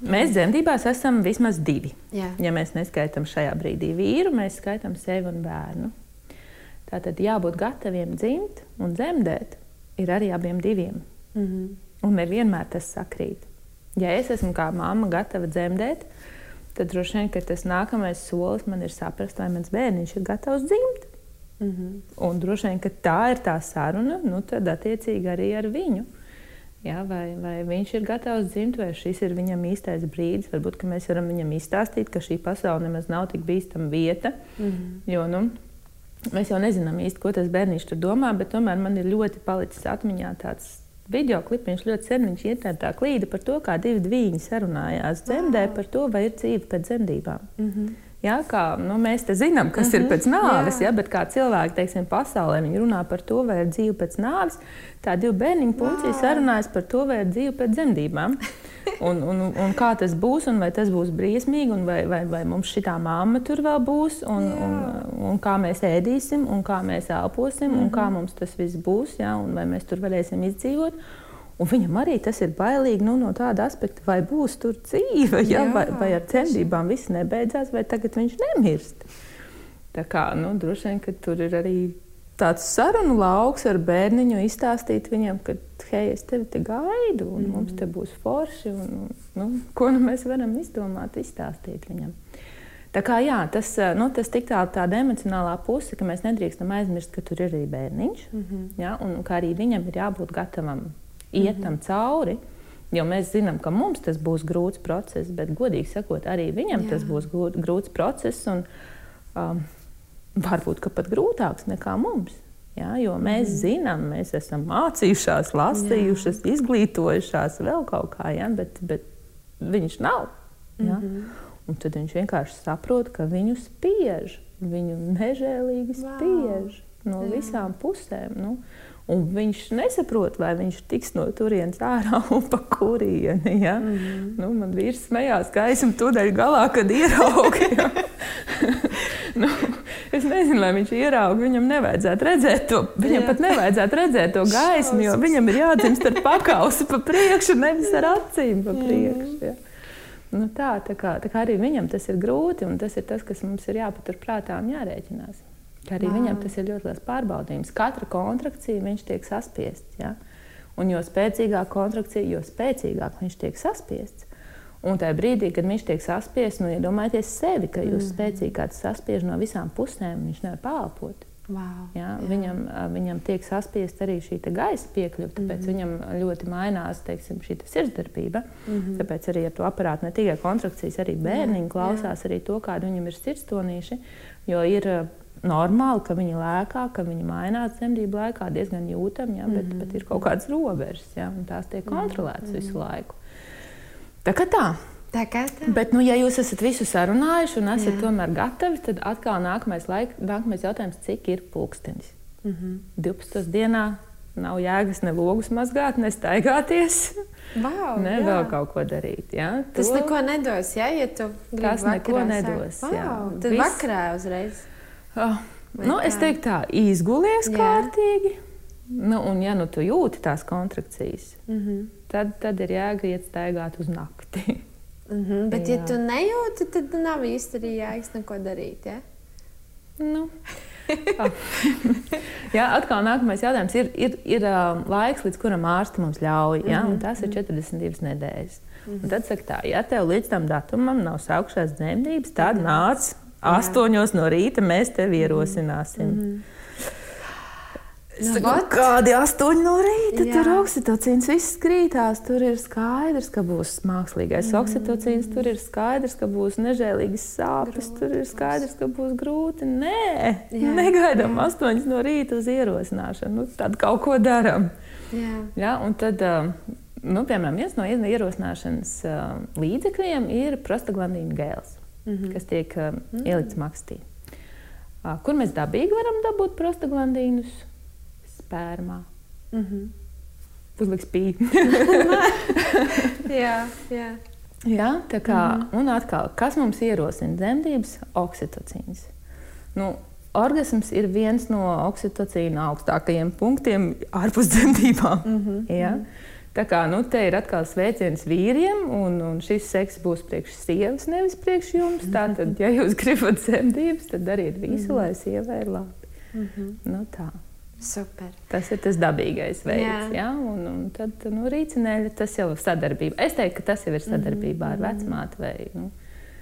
Mēs dzemdībās esam vismaz divi. Jā. Ja mēs neskaitām šajā brīdī vīru, mēs skaitām sevi un bērnu. Tātad jābūt gataviem dzimt un dzemdēt ir arī abiem diviem. Mm -hmm. Un nevienmēr tas sakrīt. Ja es esmu kā mamma gatava dzemdēt, tad droši vien tas nākamais solis man ir saprast, vai mans bērniņš ir gatavs dzimt. Mm -hmm. Un droši vien tā ir tā saruna, nu, tad attiecīgi arī ar viņu. Ja, vai, vai viņš ir gatavs dzimt, vai šis ir viņam īstais brīdis. Varbūt mēs varam viņam izstāstīt, ka šī pasaule nemaz nav tik bīstama vieta. Mm -hmm. Jo nu, Mēs jau nezinām īsti, ko tas bērniņš tur domā, bet tomēr man ir ļoti palicis atmiņā tāds video klips. Ļoti sen viņš internetā klīda par to, kā divi dviņi sarunājās dzemdē par to, vai ir dzīve pēc dzemdībām. Mm -hmm. Ja, kā, nu, mēs te zinām, kas mm -hmm. ir mhm. pēc nāves, ja, bet kā cilvēki teiksim, pasaulē runā par to, vai ir dzīve pēc nāves, tā divi bērniņu punciņi sarunājas par to, vai ir dzīve pēc dzemdībām. Un, un, un kā tas būs, un vai tas būs briesmīgi, un vai, vai, vai mums šī māma tur vēl būs, un, un, un kā mēs ēdīsim, un kā mēs elposim, mm -hmm. un kā mhm. mums tas viss būs, ja, un vai mēs tur varēsim izdzīvot. Un viņam arī tas ir bailīgi nu, no tāda aspekta, vai būs tur dzīve, ja, Jā, vai, vai ar dzemdībām viss nebeidzās, vai tagad viņš nemirst. Tā kā nu, droši vien, ka tur ir arī tāds sarunu lauks ar bērniņu, izstāstīt viņam, ka, hei, es tevi te gaidu, un mm. mums te būs forši. Un, nu, ko nu mēs varam izdomāt, izstāstīt viņam. Tā kā jā, tas, nu, tas tik tālu tāda emocionālā puse, ka mēs nedrīkstam aizmirst, ka tur ir arī bērniņš. Mm -hmm. ja, un ka arī viņam ir jābūt gatavam iet tam mm -hmm. cauri. Jo mēs zinām, ka mums tas būs grūts process, bet, godīgi sakot, arī viņam jā. tas būs grūts process. Un, um, varbūt pat grūtāks nekā mums. Ja, jo mēs mm. zinām, mēs esam mācījušās, lasījušas, Jā. izglītojušās, vēl kaut kā, ja, bet, bet viņš nav. Ja? Mm -hmm. Un tad viņš vienkārši saprot, ka viņu spiež, viņu nežēlīgi spiež. Wow. no Jā. visām pusēm. Nu, Un viņš nesaprot, vai viņš tiks no turienes ārā un pa kurieni. Ja? Mm -hmm. nu, man vīrs smējās gaismu tūdaļ galā, kad ierauga. Ja? nu, es nezinu, vai viņš ierauga. Viņam nevajadzētu redzēt to. Viņam Jā. pat nevajadzētu redzēt to gaismu, jo viņam ir jādzimst ar pakausi pa priekšu, nevis ar acīm pa priekšu. Ja? Nu, tā, tā, kā, tā kā arī viņam tas ir grūti, un tas ir tas, kas mums ir jāpaturprātā un jārēķinās. Ka arī wow. viņam tas ir ļoti liels pārbaudījums. Katra kontrakcija viņš tiek saspiests. Ja? Un jo spēcīgāka kontrakcija, jo spēcīgāk viņš tiek saspiests. Un tajā brīdī, kad viņš tiek saspiests, nu, iedomājieties sevi, ka jūs mm. spēcīgi kāds saspiež no visām pusēm, viņš nevar pālpot. Wow, ja? jā. viņam, viņam tiek saspiesta arī šī gaisa piekļuve, tāpēc mm -hmm. viņam ļoti mainās teiksim, šī sirdsdarbība. Mm -hmm. Tāpēc arī ar to aparātu ne tikai kontrakcijas, arī bērniņi klausās jā. arī to, kāda viņam ir sirdstonīši. Jo ir normāli, ka viņi lēkā, ka viņi mainās dzemdību laikā diezgan jūtami, bet, mm -hmm. bet ir kaut kādas robežas, ja, un tās tiek kontrolētas mm -hmm. visu laiku. Tā kā tā. Tā kā tā. Bet, nu, ja jūs esat visu sarunājuši un esat Jā. tomēr gatavi, tad atkal nākamais, laik, nākamais jautājums, cik ir pulkstenis? Mm -hmm. 12. dienā nav jēgas ne logus mazgāt, ne staigāties. Wow, ne jā. vēl kaut ko darīt. Ja? Tas to... neko nedos, ja, ja tu gribi. Tas neko nedos. Wow, jā. Tad Vis... vakarā uzreiz. Oh, nu, es teiktu, tā izgulies Jā. kārtīgi. Nu, un, ja nu tu jūti tās kontrakcijas, mm -hmm. Tad, tad ir jēga iet staigāt uz nakti. Mm -hmm, bet, Jā. ja tu nejūti, tad nav īsti arī jēgas neko darīt. Ja? Nu. oh. Jā, atkal nākamais jautājums ir, ir, ir laiks, līdz kuram ārsti mums ļauj. Ja? Mm -hmm. Tas ir 42 nedēļas. Mm -hmm. Un tad saka, tā, ja tev līdz tam datumam nav sākušās dzemdības, tad nāc Astoņos no rīta mēs tevi ierosināsim. Mm -hmm. Nu, saku, kādi astoņi no rīta? Jā. Tur oksitocīns viss krītās. Tur ir skaidrs, ka būs mākslīgais mm. oksitocīns. Tur ir skaidrs, ka būs nežēlīgas sāpes. Grūti. Tur ir skaidrs, ka būs grūti. Nē, jā. negaidām jā. astoņas no rīta uz ierosināšanu. Nu, tad kaut ko darām. Jā. Jā, un tad, nu, piemēram, viens no ierosināšanas līdzekļiem ir prostaglandīna gēls mm -hmm. kas tiek uh, mm. ielikts makstī. Kur mēs dabīgi varam dabūt prostaglandīnus? Spērmā. Mm -hmm. Uzliks pīķi. jā, jā. jā, tā kā, mm -hmm. un atkal, kas mums ierosina dzemdības? Oksitocīns. Nu, Orgasms ir viens no oksitocīna augstākajiem punktiem ārpus dzemdībām. Mm -hmm. ja? -hmm. Tā kā nu, te ir atkal sveiciens vīriem, un, un šis seks būs priekš sievas, nevis priekš jums. Tātad, ja jūs gribat dzemdības, tad dariet visu, mm -hmm. lai sievai ir labi. Mm -hmm. nu, tā. Super. Tas ir tas dabīgais veids. Jā. Ja? Un, un tad nu, rīcinēļi tas jau ir sadarbība. Es teiktu, ka tas jau ir sadarbībā mm ar vecmātu vai nu,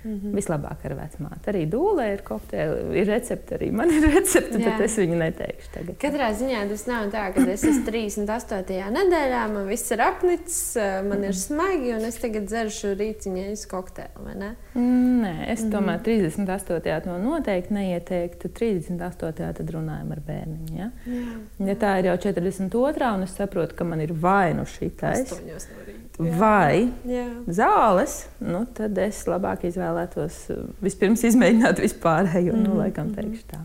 Mm -hmm. Vislabāk ar vecmāti. Arī dūlē ir kokteili, ir recepte, arī man ir recepte, bet es viņu neteikšu tagad. Katrā ziņā tas nav tā, ka es esmu 38. nedēļā, man viss ir apnicis, man ir smagi, un es tagad dzeršu rīciņais kokteili, vai ne? Mm, nē, es mm -hmm. tomēr 38. to noteikti neieteiktu. 38. tad runājam ar bērniņu. Ja? Jā. ja tā ir jau 42. un es saprotu, ka man ir vai nu šitais. 8 no rīta vai jā. zāles, nu, tad es labāk izvēlētos vispirms izmēģināt vispārējo. Mm -hmm. nu, mhm, laikam, teikšu tā.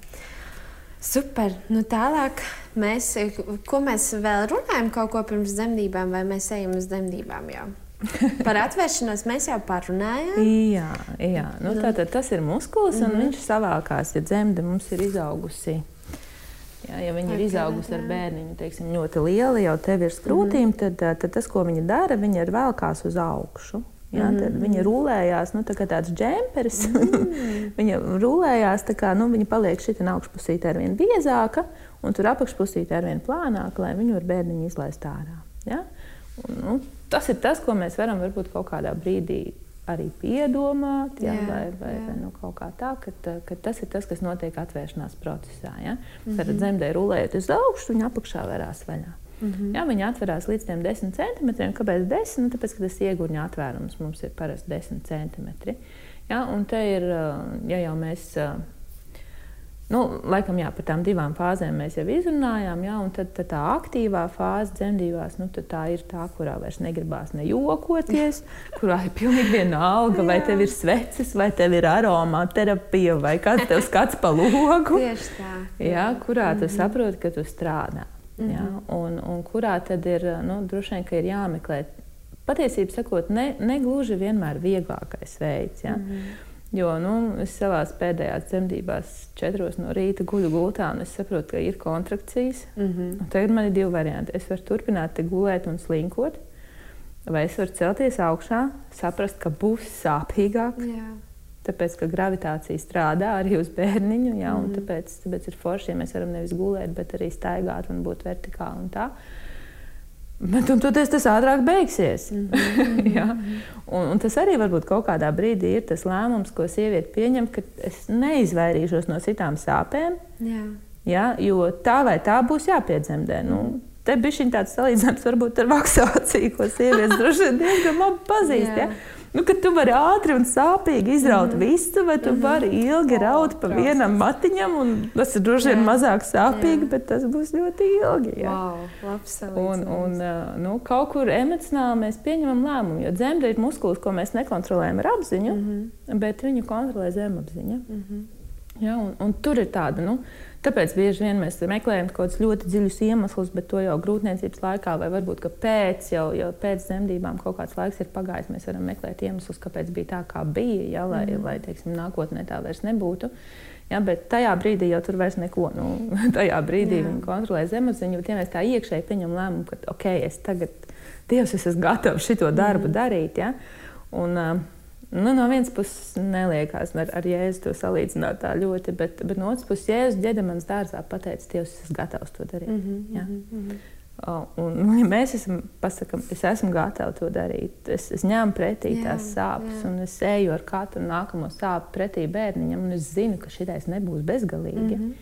Super. Nu, tālāk, mēs, ko mēs vēl runājam kaut ko pirms dzemdībām, vai mēs ejam uz dzemdībām jau? Par atvēršanos mēs jau parunājām. jā, jā. Nu, nu. Tātad, tas ir muskulis, un mm -hmm. viņš savākās, ja dzemde mums ir izaugusi Ja, ja okay, ir izaugusi ar bērniņu teiksim, ļoti liela, jau te virs krūtīm, mm. tad, tad tas, ko viņa dara, viņa ir vēlkās uz augšu. Ja, mm. Tad viņa rulējās, nu, tā kā tāds džemperis. Mm. viņa rulējās, tā kā nu, viņa paliek šī augšpusīte ar vien biezāka, un tur apakšpusīte ar vien plānāka, lai viņu ar bērniņu izlaist ārā. Ja? Un, nu, tas ir tas, ko mēs varam varbūt kaut kādā brīdī arī piedomāt, ja, jā, vai, vai, jā. vai nu, kaut kā tā, ka, ka tas ir tas, kas notiek atvēršanās procesā. Ja. Mm -hmm. Tad zemdē rulējot uz augšu, viņa apakšā vērās vaļā. Mm -hmm. ja, viņa atverās līdz 10 centimetriem. Kāpēc 10? Nu, tāpēc, ka tas iegūņa atvērums mums ir parasti 10 centimetri. Ja, un te ir, ja jau mēs Nu, laikam, jā, par tām divām fāzēm mēs jau izrunājām, jā, tad, tad tā aktīvā fāze dzemdībās, nu, tā ir tā, kurā vairs negribās nejokoties, kurā ir pilnīgi vienalga, vai tev ir sveces, vai tev ir aromaterapija, vai kāds tev skats pa logu. Tieši tā. Jā, kurā tu mm -hmm. saproti, ka tu strādā. Mm -hmm. jā, un, un kurā tad ir, nu, droši vien, ka ir jāmeklē, patiesībā sakot, ne, ne gluži vienmēr vieglākais veids. Jā. Mm -hmm. Jo nu, es savā pēdējās dzemdībās, četros no rīta guļu gultā, un es saprotu, ka ir kontrakcijas. Mm -hmm. Tagad man ir divi varianti. Es varu turpināt gulēt un slinkot, vai es varu celties augšā, saprast, ka būs sāpīgāk. Jā. Tāpēc, ka gravitācija strādā arī uz bērniņu, jā, mm -hmm. tāpēc, tāpēc ir forši, ja mēs varam nevis gulēt, bet arī staigāt un būt vertikāli. Un tā. Bet toties tas ātrāk beigsies. Mm -hmm. ja? un, un tas arī varbūt kaut kādā brīdī ir tas lēmums, ko sieviete pieņem, ka es neizvairīšos no citām sāpēm. Jā. Ja? Jo tā vai tā būs jāpiedzemdē. Nu, te bija šī tāds salīdzinājums varbūt ar vaksāciju, ko sievietes droši vien diezgan labi pazīst. Ja? Nu, ka tu vari ātri un sāpīgi izraut mm -hmm. visu, vai tu mm -hmm. vari ilgi raut pa vienam matiņam. Tas ir droši vien mazāk sāpīgi, jā. bet tas būs ļoti ilgi. Jā. Wow, un, un, nu, kaut kur emocionāli mēs pieņemam lēmumu, jo dzemdē ir muskulis, ko mēs nekontrolējam ar apziņu, mm -hmm. bet viņu kontrolē zemapziņa. Mm -hmm. ja, un, un tur ir tāda. Nu, Tāpēc bieži vien mēs meklējam kaut kādus ļoti dziļus iemeslus, bet to jau grūtniecības laikā, vai varbūt pēc, jau, jau pēc dzemdībām kaut kāds laiks ir pagājis. Mēs varam meklēt iemeslus, kāpēc bija tā, kā bija, ja, lai, mm. lai teiksim, nākotnē tā vairs nebūtu. Ja, bet tajā brīdī jau tur vairs neko. Nu, tajā brīdī Jā. viņi kontrolē zemapziņu, bet ja mēs tā iekšēji pieņemam lēmumu, ka ok, es tagad, Dievs, es esmu gatavs šo darbu mm. darīt. Ja, un, uh, Nu, no vienas puses, neliekas ar, ar jēzu to salīdzināt tā ļoti, bet, bet no otras puses, jēzus ģedamas dārzā pateica, Dievs, es esmu gatavs to darīt. Mm -hmm, ja? mm -hmm. Un, un, ja mēs esam, pasakam, es esmu gatavs to darīt, es, es ņemu pretī jā, tās sāpes, jā. un es eju ar katru nākamo sāpju pretī bērniņam, un es zinu, ka šis nebūs bezgalīgi. Mm -hmm.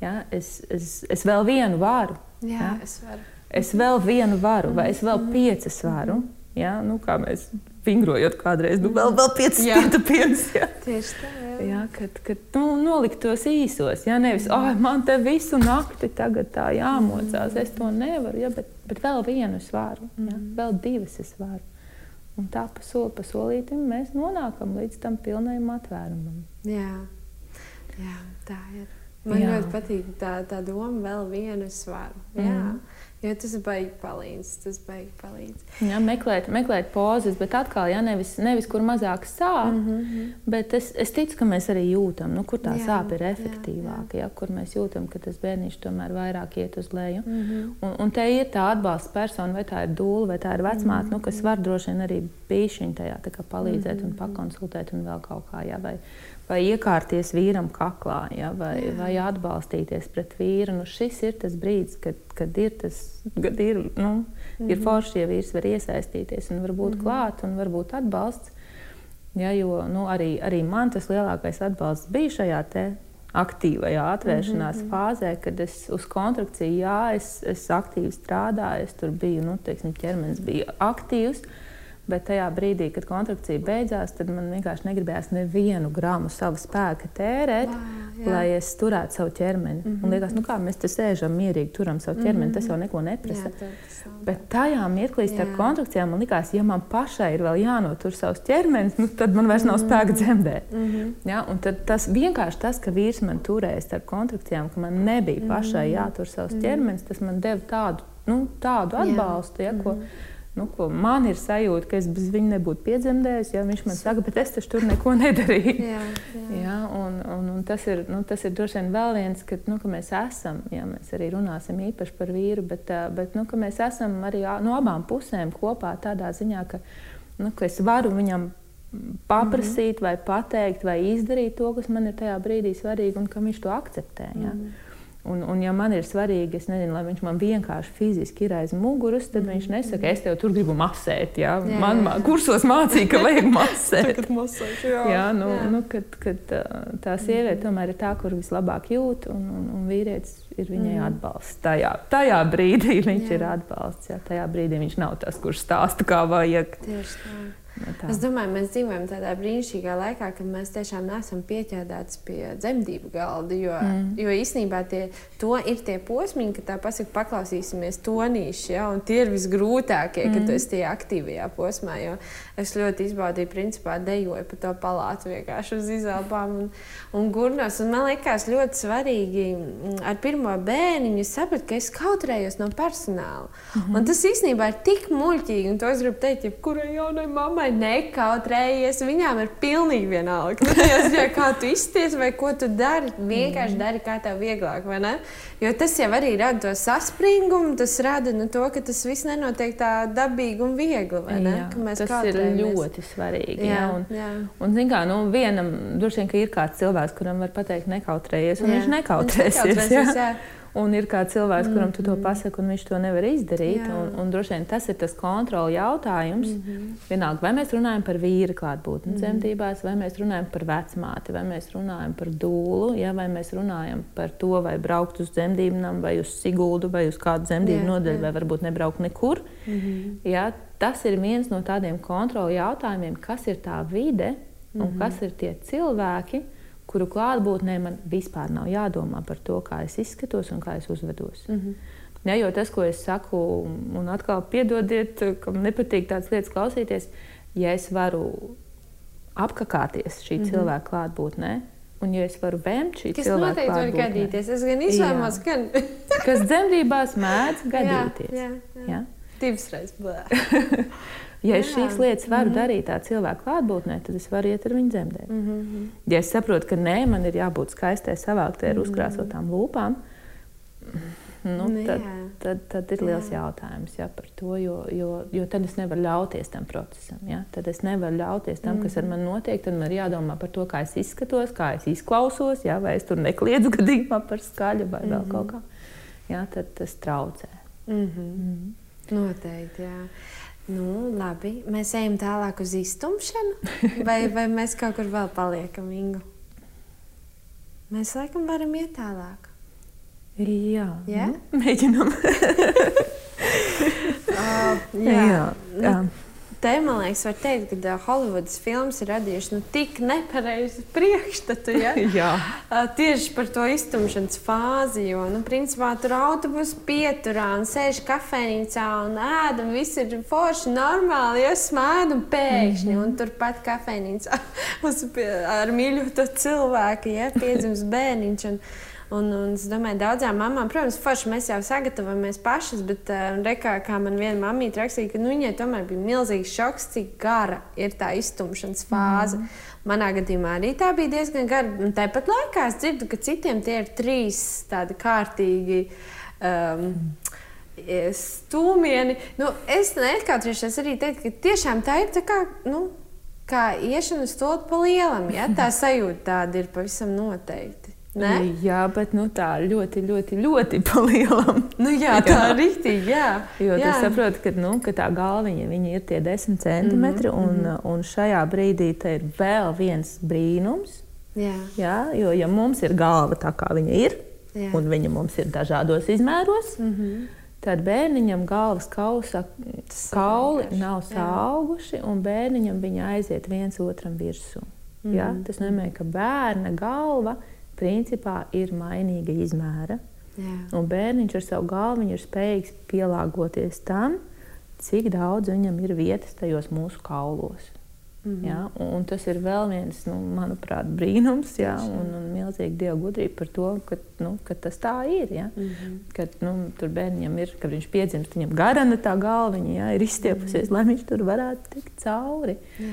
ja? es, es, es vēl vienu varu. Jā, ja? es varu. Es vēl vienu varu, vai es vēl mhm. piecas varu. -hmm. Ja? Nu, kā mēs vingrojot kādreiz, nu, vēl, vēl 5 stūraņus. Tieši tā. Jā. Jā, kad kad nu, nolikt tos īsos, ja nevis, ah, oh, man te visu nakti tagad tā jāmocās, mm. es to nevaru, ja, bet, bet vēl vienu es varu, ja, mm. vēl divas es varu. Un tā pa soli pa solītim mēs nonākam līdz tam pilnajam atvērumam. Jā, Jā tā ir. Man Jā. ļoti patīk tā, tā doma, vēl vienu es varu. Jā. Mm. Jo tas beigas palīdz. Tas beigas palīdz. Jā, meklēt, meklēt pozas, bet atkal, ja nevis, nevis kur mazāk sāp, mm -hmm. bet es, es ticu, ka mēs arī jūtam, nu, kur tā jā, sāpe ir efektīvāka, jā, jā. Ja, kur mēs jūtam, ka tas bērniņš tomēr vairāk iet uz leju. Mm -hmm. un, un te ir tā atbalsta persona, vai tā ir dūle, vai tā ir vecmāte, mm -hmm. nu, kas var droši vien arī pīšiņi tajā palīdzēt mm -hmm. un pakonsultēt un vēl kaut kā. Jā, vai, vai iekārties vīram kaklā, ja, vai, Jā. vai atbalstīties pret vīru. Nu, šis ir tas brīdis, kad, kad ir, tas, kad ir, nu, mm -hmm. ir mhm. forši, ja vīrs var iesaistīties un var būt mm -hmm. klāt un var būt atbalsts. Ja, jo nu, arī, arī man tas lielākais atbalsts bija šajā aktīvajā atvēršanās mm -hmm. fāzē, kad es uz kontrakciju, jā, es, es aktīvi strādāju, es tur biju, nu, teiksim, ķermenis bija aktīvs. Bet tajā brīdī, kad kontrakcija beidzās, tad man vienkārši negribējās nevienu gramu savu spēku tērēt, Vā, lai es turētu savu ķermeni. Mm -hmm. Un liekas, nu kā mēs te sēžam mierīgi, turam savu ķermeni, mm -hmm. tas jau neko neprasa. Jā, Bet tajā mirklī starp kontrakcijām man likās, ja man pašai ir vēl jānotur savs ķermenis, nu, tad man vairs nav mm -hmm. spēka dzemdēt. Mm -hmm. ja? Un tas vienkārši tas, ka vīrs man turēja starp kontrakcijām, ka man nebija pašai mhm. jātur savs mm -hmm. ķermenis, tas man deva tādu, nu, tādu atbalstu. Ja, ko, mm -hmm Nu, man ir sajūta, ka es bez viņa nebūtu piedzemdējis. Ja viņš man saka, bet es tur neko nedarīju. jā, jā. Jā, un, un, un tas, ir, nu, tas ir droši vien vēl viens, ka, nu, ka mēs esam, ja mēs arī runāsim īpaši par vīru, bet, bet nu, mēs esam arī no abām pusēm kopā tādā ziņā, ka, nu, ka es varu viņam paprasīt, mm -hmm. vai pateikt, vai izdarīt to, kas man ir tajā brīdī svarīgi, un ka viņš to akceptē. Ja? Mm -hmm. Un, un, ja man ir svarīgi, es nezinu, lai viņš man vienkārši fiziski ir aiz muguras, tad mm. viņš nesaka, es tev tur gribu masēt. Jā? Jā, man jā, kursos mācīja, ka vajag masēt. Masēt jā. jā, nu, jā. Nu, kad, kad tā sieviete tomēr ir tā, kur vislabāk jūt, un, un, un vīrietis ir viņai mm. atbalsts. Tajā, tajā brīdī viņš jā. ir atbalsts. Jā, tajā brīdī viņš nav tas, kurš stāsta, kā vajag. Tieši tā. Tā. es domāju, mēs dzīvojam tādā brīnišķīgā laikā, kad mēs tiešām neesam pieķēdāti pie dzemdību galda. Jo, mm. jo īsnībā tie, ir tie posmi, ka tā pasaka, paklausīsimies tonīši, ja, un tie ir visgrūtākie, mm. kad tu esi tajā aktīvajā posmā. Es ļoti izbaudīju, principā, dejoju pa to palātu vienkārši uz izelpām un, un gurnos. Un man liekas ļoti svarīgi mm, ar pirmo bērniņu saprast, ka es kautrējos no personāla. Mm -hmm. Un tas īstenībā ir tik muļķīgi, un to es gribu teikt jebkurai jaunai mammai vai nekautrējies. Viņām ir pilnīgi vienalga. Nu, jā, kā tu izties vai ko tu dari, vienkārši mm. dari, kā tev vieglāk. Jo tas jau arī rada to saspringumu, tas rada nu, to, ka tas viss nenotiek tā dabīgi un viegli. Jā, tas ir ļoti svarīgi. Jā, jā, un, jā. un, un kā, nu, vienam droši vien ir kāds cilvēks, kuram var pateikt, nekautrējies, un jā. viņš nekautrēsies. Viņš nekautrēsies jā. Jā. Un ir kāds cilvēks, kuram tu to mm-hmm. pasaki, un viņš to nevar izdarīt. Un, un droši vien tas ir tas kontrols jautājums. Mm -hmm. Vienalga, vai mēs runājam par vīru klātbūtni mm -hmm. dzemdībās, vai mēs runājam par vecmāti, vai mēs runājam par dūlu, ja, vai mēs runājam par to, vai braukt uz dzemdībām, vai uz Siguldu, vai uz kādu dzemdību jā, nodaļu, jā. vai varbūt nebraukt nekur. Mm -hmm. ja, tas ir viens no tādiem kontrols jautājumiem, kas ir tā vide un mm -hmm. kas ir tie cilvēki kuru klātbūtnē man vispār nav jādomā par to, kā es izskatos un kā es uzvedos. Mm -hmm. Ja, jo tas, ko es saku, un atkal piedodiet, ka man nepatīk tādas lietas klausīties, ja es varu apkakāties šī mm -hmm. cilvēka klātbūtnē, un ja es varu vēmt šī cilvēka klātbūtnē, kas noteikti var gadīties. Es gan izvēlos, gan. kas dzemdībās mēdz gadīties. Jā, jā, jā. Ja? Divas reizes. Ja es šīs lietas varu mm -hmm. darīt tā cilvēka klātbūtnē, tad es varu iet ar viņu dzemdēt. Mm -hmm. Ja es saprotu, ka nē, man ir jābūt skaistai, savāktai ar mhm. uzkrāsotām lūpām, nu, nu, tad, tad, tad ir liels jā. jautājums ja, par to, jo, jo, jo tad es nevaru ļauties tam procesam. Ja? Tad es nevaru ļauties tam, kas ar mhm. mani notiek. Tad man ir jādomā par to, kā es izskatos, kā es izklausos, ja? vai es tur nekliedzu gadījumā par skaļu vai vēl mm -hmm. kaut kā. Ja? Tad tas traucē. Mm -hmm. Mm -hmm. Noteikti. Jā. Nu, labi, mēs ejam tālāk uz iztumšanu, vai, vai mēs kaut kur vēl paliekam, Ingu? Mēs laikam varam iet tālāk. Jā, ja? nu, mēģinam. uh, jā, jā. jā. Te, man liekas, var teikt, ka Holivudas filmas ir radījušas nu, tik nepareizu priekšstatu. Ja? uh, tieši par to iztumšanas fāzi. Jo, nu, principā, tur autobusu pieturā un sēž kafejnīcā un ēd, un viss ir forši, normāli. Ja smēd un pēkšņi, mm -hmm. un turpat kafejnīcā ar mīļoto cilvēku ja, piedzimst bērniņš. Un, Un, un es domāju, daudzām mamām, protams, forši mēs jau sagatavojamies pašas, bet uh, rekā, kā man viena mamīte rakstīja, ka nu, viņai tomēr bija milzīgs šoks, cik gara ir tā iztumšanas fāze. Mm. Manā gadījumā arī tā bija diezgan gara. Un tāpat laikā es dzirdu, ka citiem tie ir trīs tādi kārtīgi. Um, Stūmieni. Nu, es neatkāpšos arī teikt, ka tiešām tā ir tā kā, nu, kā iešana uz to pa lielam. Ja? Tā sajūta tāda ir pavisam noteikti. Ne? Jā, bet nu, tā ļoti, ļoti, ļoti palielam. Nu, jā, tā ir rīktīgi. Jā. Jo jā. tu saproti, ka, nu, ka tā galviņa ir tie desmit centimetri, mm -hmm. un, un šajā brīdī ir vēl viens brīnums. Jā. Jā, jo ja mums ir galva tā, kā viņa ir, jā. un viņa mums ir dažādos izmēros, mm -hmm. tad bērniņam galvas kausa kauli nav sauguši, un bērniņam viņa aiziet viens otram virsū. Mm -hmm. ja? Tas nozīmē, ka bērna galva ir principā ir mainīga izmēra. Jā. Un bērniņš ar savu galvu ir spējīgs pielāgoties tam, cik daudz viņam ir vietas tajos mūsu kaulos. Mm -hmm. ja? un, tas ir vēl viens, nu, manuprāt, brīnums, ja? un, un milzīga dieva gudrība par to, ka, nu, ka tas tā ir. Ja? Mm -hmm. Kad nu, tur bērnam ir, kad viņš piedzimst, viņam garana tā galviņa ja? ir izstiepusies, mm -hmm. lai viņš tur varētu tikt cauri. Jā.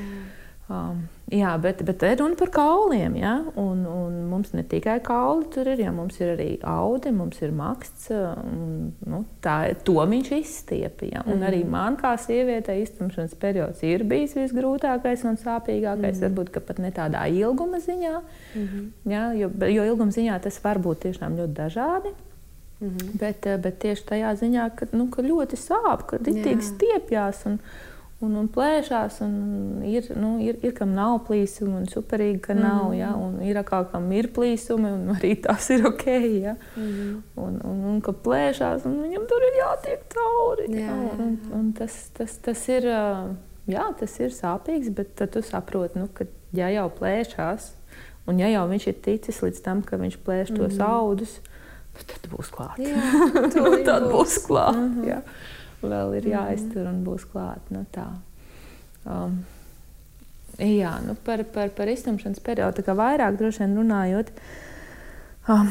Um, jā, bet, bet ir runa par kauliem. Ja? Un, un mums ne tikai kauli tur ir, ja mums ir arī audi, mums ir maksts. Un, nu, tā, to viņš izstiepja. Mm. arī mhm. man kā sievietei iztumšanas periods ir bijis visgrūtākais un sāpīgākais. Mm. Varbūt pat ne tādā ilguma ziņā, mm -hmm. ja? jo, jo ilguma ziņā tas var būt tiešām ļoti dažādi. Mm -hmm. bet, bet tieši tajā ziņā, ka, nu, ka ļoti sāp, ka ritīgi stiepjas. Un, un, un plēšās. Un ir, nu, ir, ir kam nav plīsumi, un superīgi, ka nav. Mm. Ja? Un ir atkal, kam ir plīsumi, un arī tas ir ok. Ja? Mm. Un, un, un ka plēšās, un viņam tur ir jātiek cauri. Jā, ja? un, un, un tas, tas, tas, ir, jā, tas ir sāpīgs, bet tad tu saproti, nu, ka ja jau plēšās, un ja jau viņš ir ticis līdz tam, ka viņš plēš mm. tos audus, nu, tad būs klāts. tad būs klāts. Mm -hmm. Ja? vēl ir jāiztur un būs klāt. Nu, tā. um, jā, nu par, par, par iztumšanas periodu vairāk droši vien runājot. Um,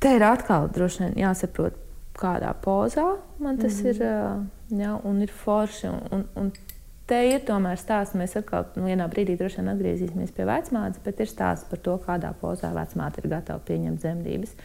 te ir atkal droši vien jāsaprot, kādā pozā man tas mm -hmm. ir. Uh, jā, un ir forši. Un, un, un te ir tomēr stāsts. Mēs atkal nu, vienā brīdī droši vien atgriezīsimies pie vecmātes, bet ir stāsts par to, kādā pozā vecmāte ir gatava pieņemt dzemdības.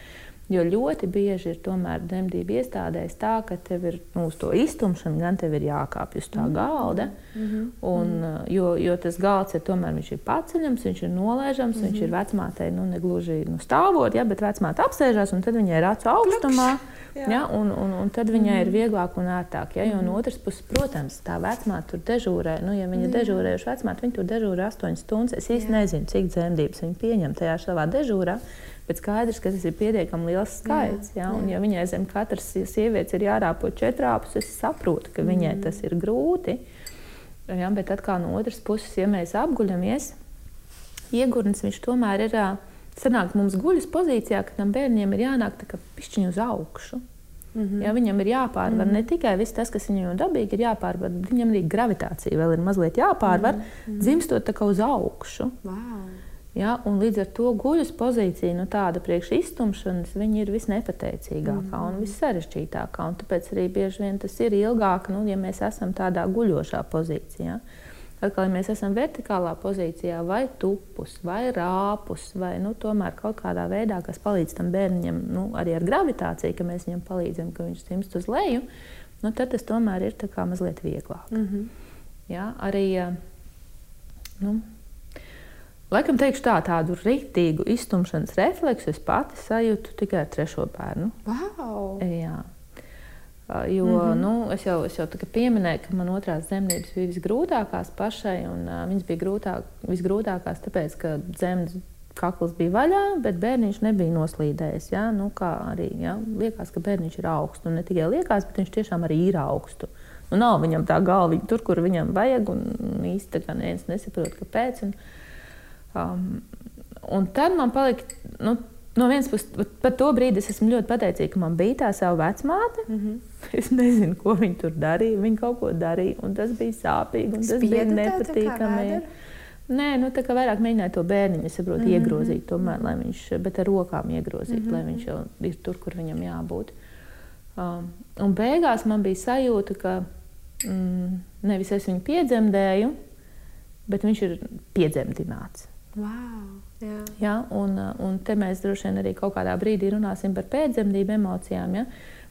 Uh, Jo ļoti bieži ir tomēr dzemdību iestādēs tā, ka tev ir nu, uz to iztumšanu, gan tev ir jākāpj uz tā mhm. galda. Mm -hmm. un, mhm. jo, jo tas galds ir tomēr viņš ir paceļams, viņš ir nolaižams, mm -hmm. viņš ir mhm. vecmātei nu, negluži nu, stāvot, ja, bet vecmāte apsēžās un tad viņai ir acu augstumā. Jā. Ja, un, un, un tad viņai mm -hmm. ir vieglāk un ērtāk. Ja, no otras puses, protams, tā vecmāte tur dežūrē. Nu, ja viņa ir dežūrējuši vecmāte, viņa tur dežūrē 8 stundas. Es īsti nezinu, cik dzemdības viņa pieņem tajā savā dežūrā. Bet skaidrs, ka tas ir pietiekami liels skaits. Jā, jā. Un, ja viņai zem katras sievietes ir jārāpo četrāpus, es saprotu, ka viņai mm. tas ir grūti. Jā, bet atkal no otras puses, ja mēs apguļamies, iegurnis viņš tomēr ir. Sanāk, mums guļas pozīcijā, ka tam bērniem ir jānāk pišķiņu uz augšu. Mm -hmm. ja, viņam ir jāpārvar mm -hmm. ne tikai viss tas, kas viņam dabīgi ir jāpārvar, bet viņam arī gravitācija vēl ir mazliet jāpārvar, mm -hmm. dzimstot tā kā uz augšu. Wow. Ja, līdz ar to guļus pozīcija, nu, tāda priekš iztumšanas, ir visnepateicīgākā mm un vissarežģītākā. Un tāpēc arī bieži vien tas ir ilgāk, nu, ja mēs esam tādā guļošā pozīcijā. Atkal, ja mēs esam vertikālā pozīcijā, vai tupus, vai rāpus, vai nu, tomēr kaut kādā veidā, kas palīdz tam bērnam, nu, arī ar gravitāciju, ka mēs viņam palīdzam, ka viņš simst uz leju, nu, tad tas tomēr ir mazliet vieglāk. Mm -hmm. ja, arī, nu, Laikam teikšu tā, tādu rītīgu iztumšanas refleksu es pati sajūtu tikai ar trešo bērnu. Wow. Jā. Jo mm -hmm. nu, es jau, es jau pieminēju, ka man otrās dzemdības bija visgrūtākās pašai, un uh, viņas bija grūtāk, visgrūtākās tāpēc, ka dzemdas kakls bija vaļā, bet bērniņš nebija noslīdējis. Ja? Nu, arī, ja? Liekas, ka bērniņš ir augsts. Un ne tikai liekas, bet viņš tiešām arī ir augsts. Nu, nav viņam tā galva tur, kur viņam vajag, un īstenībā neviens nesaprot, kāpēc. Un, Um, un tad man palika, nu, no vienas puses, par to brīdi es esmu ļoti pateicīga, ka man bija tā sava vecmāte. Mm -hmm. Es nezinu, ko viņa tur darīja. Viņa kaut ko darīja, un tas bija sāpīgi, un tas Spieda bija nepatīkami. Nē, nu, tā kā vairāk mēģināja to bērniņu, saprotu, mm -hmm. iegrazīt, tomēr, lai viņš, bet ar rokām iegrozīt, mm -hmm. lai viņš jau ir tur, kur viņam jābūt. Um, un beigās man bija sajūta, ka mm, nevis es viņu piedzemdēju, bet viņš ir piedzemdināts. Wow, jā. Ja, un, un te mēs droši vien arī kaut kādā brīdī runāsim par pēcdzemdību emocijām. Ja?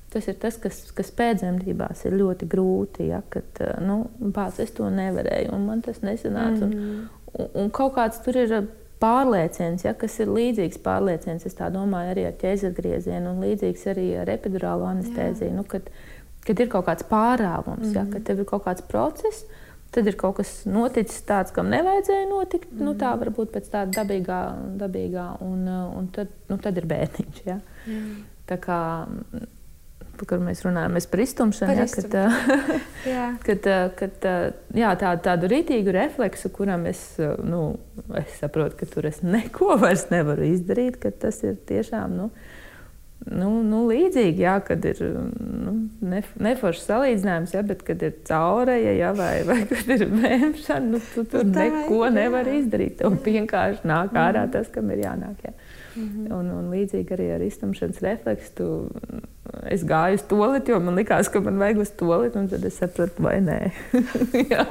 Tas ir tas, kas, kas pēcdzemdībās ir ļoti grūti. Ja? Kad nu, bāc, es to nevarēju, un man tas nesanāca. Mm -hmm. un, un, un kaut kāds tur ir pārlieciens, ja, kas ir līdzīgs pārlieciens, es domāju, arī ar ķēzergriezienu, un līdzīgs arī ar epidurālo anestēziju. Nu, kad, kad ir kaut kāds pārāvums, mm -hmm. ja, kad tev ir kaut kāds process, Tad ir kaut kas noticis tāds, kam nevajadzēja notikt. Mm. Nu, tā mhm. varbūt pēc tāda dabīgā, dabīgā un, un tad, nu, tad ir bērniņš. Ja? Mm. Tā kā kad mēs runājam par iztumšanu, par ja, kad, jā. kad, kad jā, tā, tādu rītīgu refleksu, kuram es, nu, es saprotu, ka tur es neko vairs nevaru izdarīt, ka tas ir tiešām. Nu, Nu, nu, līdzīgi, jā, kad ir nu, nef neforšs salīdzinājums, jā, bet kad ir caurēja, jā, vai, vai kad ir vēmšana, nu, tu tur nu, neko nevar izdarīt. Tev vienkārši nāk ārā mm. tas, kam ir jānāk. Jā. Mm -hmm. un, un līdzīgi arī ar iztumšanas refleksu. Tu, es gāju uz toleti, jo man likās, ka man vajag uz toleti, un tad es sapratu, vai nē. jā.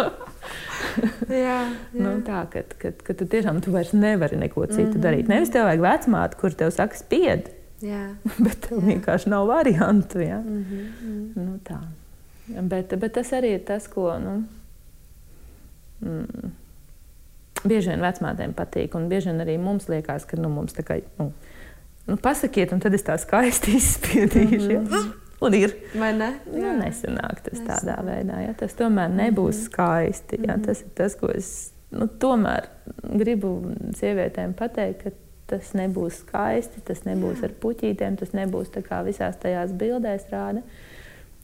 jā, jā. Nu, tā, kad tu tiešām tu vairs nevari neko citu mm -hmm. darīt. Nevis tev vajag vecmāti, kur tev saka, spied. Jā. bet tev Jā. vienkārši nav variantu. Ja? Mm -hmm. nu, tā. bet, bet tas arī ir tas, ko nu, mm, bieži vien vecmātēm patīk. Un bieži vien arī mums liekas, ka nu, mums tā kā. Nu, nu, pasakiet, un tad es tā skaisti izspiedīšu. Mm -hmm. ja? Un ir. Vai ne? Nu, nesanāk tas nesanāk. tādā veidā. Ja? Tas tomēr nebūs mm -hmm. skaisti. Ja? -hmm. Tas ir tas, ko es nu, tomēr gribu sievietēm pateikt, ka tas nebūs skaisti, tas nebūs Jā. ar puķītēm, tas nebūs tā kā visās tajās bildēs rāda.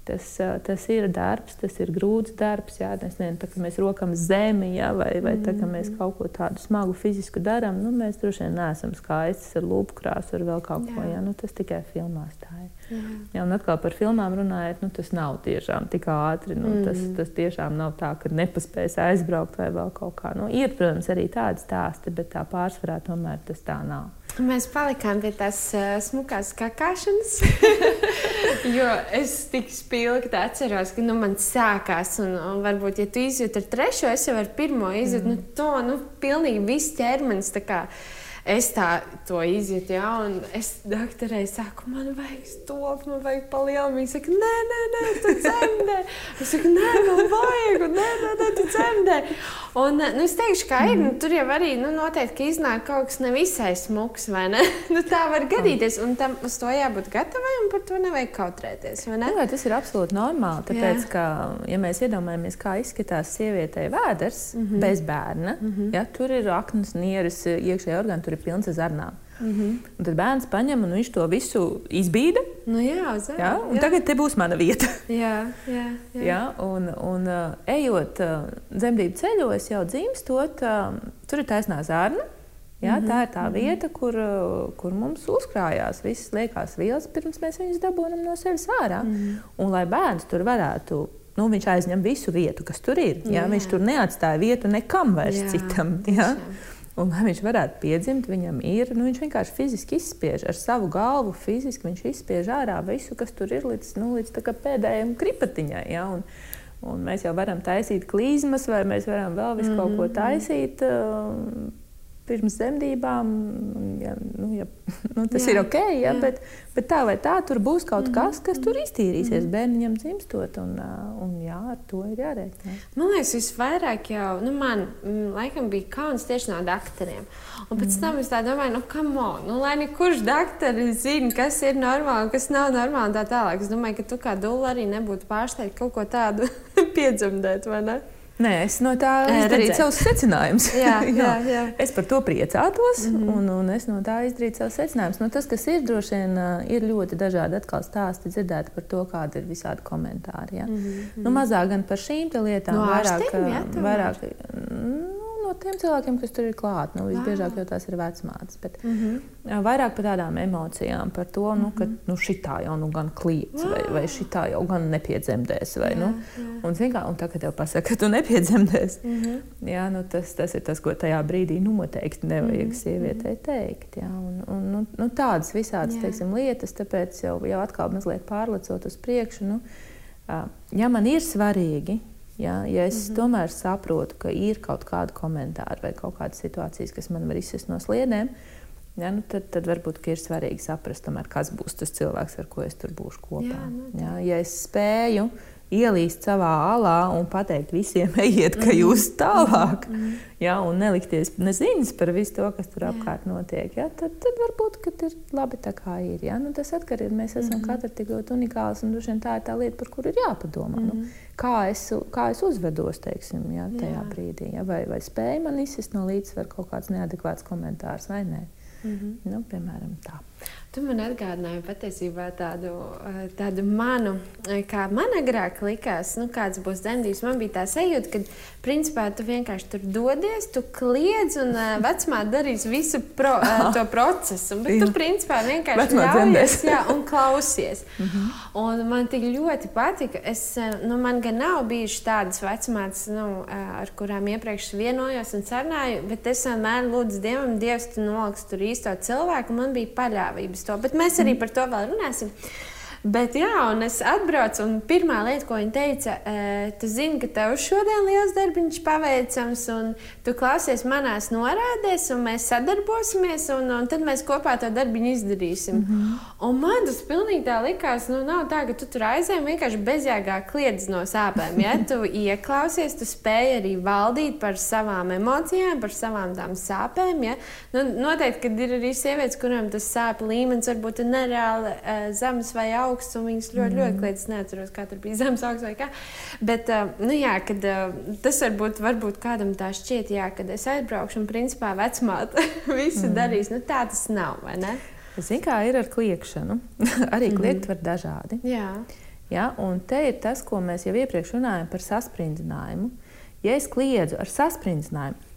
Tas, tas ir darbs, tas ir grūts darbs. Jā, mēs nezinām, tā, mēs rokam zemi, jā, vai, vai tā, mēs mm. kaut ko tādu smagu fizisku darām. Nu, mēs droši vien neesam skaisti ar lūpu krāsu, ar vēl kaut ko tādu. Nu, tas tikai filmās tā ir. Jā. Jā, un atkal par filmām runājot, nu, tas nav tiešām tik ātri. Nu, mm. tas, tas tiešām nav tā, ka nepaspējas aizbraukt vai vēl kaut kā. Nu, ir, protams, arī tādi stāsti, bet tā pārsvarā tomēr tas tā nav. Mēs palikām pie tās uh, smukās kakāšanas. jo es tik spilgti atceros, ka nu, man sākās, un, un varbūt, ja tu izjūti ar trešo, es jau ar pirmo izjūtu, mm. nu, to nu, pilnīgi viss ķermenis es tā to izjūtu, ja, un es doktorai saku, man vajag stop, man vajag palielinu. Viņa saka, nē, nē, nē, tu dzemdē. Es saku, nē, man vajag, un nē, nē, nē tu dzemdē. Un, nu, es teikšu, kā ir, nu, tur jau arī, nu, noteikti iznāk kaut kas nevisai smuks, vai ne? nu, tā var gadīties, un tam uz to jābūt gatavai, un par to nevajag kautrēties, ne? Jā, tas ir absolūti normāli, tāpēc, Jā. ka, ja mēs iedomājamies, kā izskatās sievietei vēders mm -hmm. bez bērna, mm -hmm. ja, tur ir aknas, nieres, iekšējā orgāna, ir pilns ar zarnām. Mm -hmm. Un tad bērns paņem un viņš to visu izbīda. Nu, jā, zem, jā, jā. Tagad te būs mana vieta. jā, jā, jā. jā, un, un uh, ejot uh, dzemdību ceļos, jau dzimstot, uh, tur ir taisnā zarna. Jā, mm -hmm. Tā ir tā mhm. vieta, kur, uh, kur mums uzkrājās visas liekās vielas, pirms mēs viņus dabūjam no sevis ārā. Mm -hmm. Un, lai bērns tur varētu nu, viņš aizņem visu vietu, kas tur ir. Jā, jā. Viņš tur neatstāja vietu nekam vairs jā, citam. Jā. Jā. Un, lai viņš varētu piedzimt, viņam ir nu, viņš vienkārši fiziski izspiež ar savu galvu. Fiziski viņš izspiež ārā visu, kas tur ir līdz, nu, līdz pēdējai kripatiņai. Ja? Un, un mēs jau varam taisīt klīzmas, vai mēs varam vēl visu mm -hmm. kaut ko mhm, mhm. taisīt. Uh, pirms dzemdībām. Ja, nu, ja, nu, tas jā, ir ok, ja, jā. bet, bet tā vai tā tur būs kaut mm -hmm. kas, kas tur iztīrīsies mm -hmm. bērniņam dzimstot. Un, un, jā, ar to ir jārēķinās. Man liekas, visvairāk jau nu, man laikam, bija kauns tieši no doktoriem. Un pēc mm -hmm. tam es domāju, nu, kam on, nu, lai kurš doktors zina, kas ir normāli, kas nav normāli. Tā tālāk. Es domāju, ka tu kā dūle arī nebūtu pārsteigta kaut ko tādu piedzemdēt, vai ne? Nē, es no tā izdarīju savus secinājumus. jā, jā, jā. Es par to priecātos, mm -hmm. un, un es no tā izdarīju savus secinājumus. Nu, tas, kas ir, droši vien ir ļoti dažādi stāsti dzirdēti par to, kāda ir visādi komentāri. Ja? Mm -hmm. nu, mazāk gan par šīm lietām, no vairāk, ārstiem, jā, vairāk no tiem cilvēkiem, kas tur ir klāt. Nu, visbiežāk jau tās ir vecmātes. Bet, mm -hmm. Vairāk par tādām emocijām, par to, nu, ka mhm. nu, šitā jau nu, gan kliedz, vai, vai šitā jau gan nepiedzemdēs. Vai, jā, nu, jā. un, kā, un tagad tev pasaka, ka tu nepiedzemdēsi. Mm -hmm. jā, nu, tas, tas ir tas, ko tajā brīdī noteikti nevajag mm -hmm. sievietei teikt. Jā, un, un, nu, nu, tādas visādas teiksim, lietas, tāpēc jau, jau atkal mazliet pārlecot uz priekšu. Nu, ja man ir svarīgi, Ja, ja es mm -hmm. tomēr saprotu, ka ir kaut kāda komentāra vai kaut kādas situācijas, kas man var izsist no sliedēm, ja, nu tad, tad varbūt ir svarīgi saprast, tomēr, kas būs tas cilvēks, ar ko es tur būšu kopā. Jā, nu, ja, ja es spēju ielīst savā alā un pateikt visiem, ejiet, ka mhm. jūs tālāk, mm -hmm. ja, un nelikties nezinis par visu to, kas tur apkārt notiek, ja, tad, tad varbūt ir labi tā, kā ir. Ja. Nu, tas atkarīgs no mēs esam mm -hmm. katrs tik ļoti unikāls, un tā ir tā lieta, par kuru ir jāpadomā. Mm -hmm. nu, mhm. kā, es, kā es uzvedos teiksim, ja, tajā Jā. brīdī, ja, vai, vai spēju man izsist no līdzsvara kaut kāds neadekvāts komentārs vai nē. Mm -hmm. nu, piemēram, tā. Tu man atgādināji patiesībā tādu, eh, tādu manu, eh, kā man agrāk likās, nu, kāds būs dzemdības. Man bija tā sajūta, ka principā tu vienkārši tur dodies, tu kliedz un uh, vecmā darīs visu pro, to procesu. Bet tu principā vienkārši ļaujies jā, un klausies. -hmm. Un man tik ļoti patika. Es, nu, man gan nav bijušas tādas vecmātes, nu, ar kurām iepriekš vienojos un sarunāju, bet es vienmēr lūdzu Dievam, Dievs, tu noliks tur īsto cilvēku. Man bija paļāvības to, bet mēs arī par to vēl runāsim. Bet, jā, un es atbraucu, un pirmā lieta, ko viņa teica, tu zini, ka tev šodien liels darbiņš paveicams, un tu klausies manās norādēs, un mēs sadarbosimies, un, un tad mēs kopā to darbiņu izdarīsim. Mm -hmm. Un man tas pilnīgi tā likās, nu, nav tā, ka tu tur aizēji vienkārši bezjēgā kliedz no sāpēm. Ja tu ieklausies, tu spēj arī valdīt par savām emocijām, par savām tām sāpēm. Ja? Nu, noteikti, ka ir arī sievietes, kurām tas sāpju līmenis varbūt ir nereāli uh, zems vai augsts augsts, un viņas ļoti, mm. ļoti kliedz. Es neatceros, kā tur bija zemes augsts vai kā. Bet, uh, nu jā, kad, uh, tas varbūt, varbūt kādam tā šķiet, jā, kad es aizbraukšu un principā vecmāte visu mm. darīs. Nu, tā tas nav, vai ne? Zini, kā ir ar kliēkšanu. Arī kliegt mm. var dažādi. Jā. Ja? Un te ir tas, ko mēs jau iepriekš runājām par sasprindinājumu. Ja es kliedzu ar sasprindinājumu,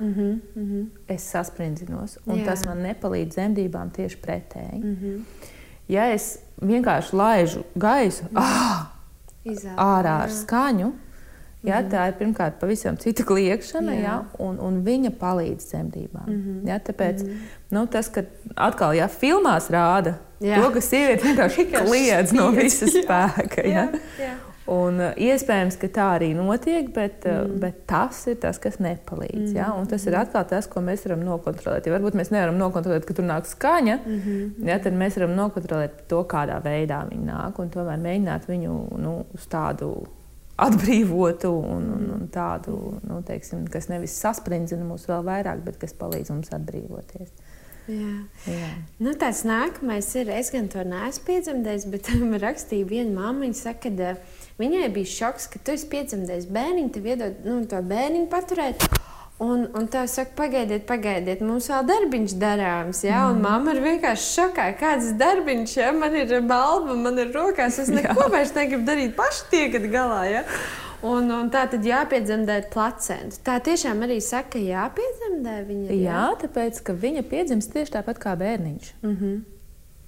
Mm -hmm, mm -hmm. Es sasprindzinos, un Jā. tas man nepalīdz dzemdībām tieši pretēji. Mm -hmm. Ja es vienkārši laižu gaisu mm ah, ārā ar skaņu, Ja, tā ir pirmkārt pavisam cita kliēkšana, ja, un, un viņa palīdz dzemdībām. Mm -hmm. ja, tāpēc mm -hmm. nu, tas, ka atkal ja, filmās rāda jā. to, ka sieviete vienkārši kliedz no visas spēka. Ja. Jā, jā. Un, uh, iespējams, ka tā arī notiek, bet, uh, mm. bet tas ir tas, kas nepalīdz. Mm. Ja? Un tas ir mm-hmm. atkal tas, ko mēs varam nokontrolēt. Ja varbūt mēs nevaram nokontrolēt, ka tur nāk skaņa, mm -hmm. ja, tad mēs varam nokontrolēt to, kādā veidā viņi nāk, un tomēr mēģināt viņu nu, uz tādu atbrīvotu un, un, un tādu, nu, teiksim, kas nevis sasprindzina mūs vēl vairāk, bet kas palīdz mums atbrīvoties. Jā. Jā. Nu, tāds nākamais ir, es gan to neesmu piedzemdējis, bet man rakstīja viena māma, viņa saka, ka uh, viņai bija šoks, ka tu esi piedzemdējis bērniņu, tev iedod nu, to bērniņu paturēt. Un, un tā saka, pagaidiet, pagaidiet, mums vēl darbiņš darāms. Mm. Un mamma ir vienkārši šokā, kāds darbiņš, ja man ir balva, man ir rokās. Es neko vairs negribu darīt, paši tiekat galā. Ja? Un, un tā tad jāpiedzemdē placentu. Tā tiešām arī saka, jāpiedzemdē viņa. Jā, jā tāpēc, ka viņa piedzimst tieši tāpat kā bērniņš. Mm -hmm.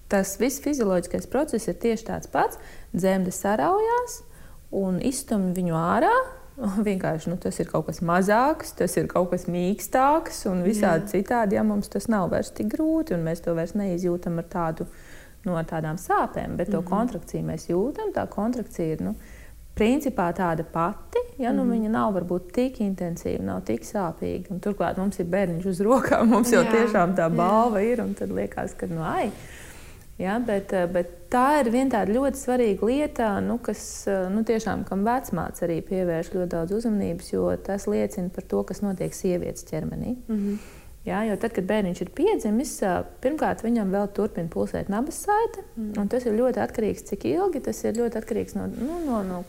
Tas viss fizioloģiskais process ir tieši tāds pats. Dzemde saraujās un izstumj viņu ārā Vienkārši nu, tas ir kaut kas mazāks, tas ir kaut kas mīkstāks un visādi Jā. citādi. Ja mums tas nav vairs tik grūti un mēs to vairs neizjūtam ar, tādu, nu, ar tādām sāpēm, bet mm -hmm. to kontrakciju mēs jūtam. Tā kontrakcija ir nu, principā tāda pati. Ja, nu, mm. Viņa nav varbūt tik intensīva, nav tik sāpīga. Un, turklāt mums ir bērniņš uz rokām, mums jau Jā. tiešām tā balva Jā. ir tad liekas, ka nu, ai, Ja, bet, eh, bet tā ir viena tāda ļoti svarīga lieta, nu, kas eh, nu, tiešām kam vecmāts arī pievērš ļoti daudz uzmanības, jo tas liecina par to, kas notiek sievietes ķermenī. Mm -hmm. Jā, jo tad, kad bērniņš ir piedzimis, eh, pirmkārt viņam vēl turpina pulsēt nabas saite. Mm. Tas ir ļoti atkarīgs, cik ilgi tas ir ļoti atkarīgs no, nu, no, no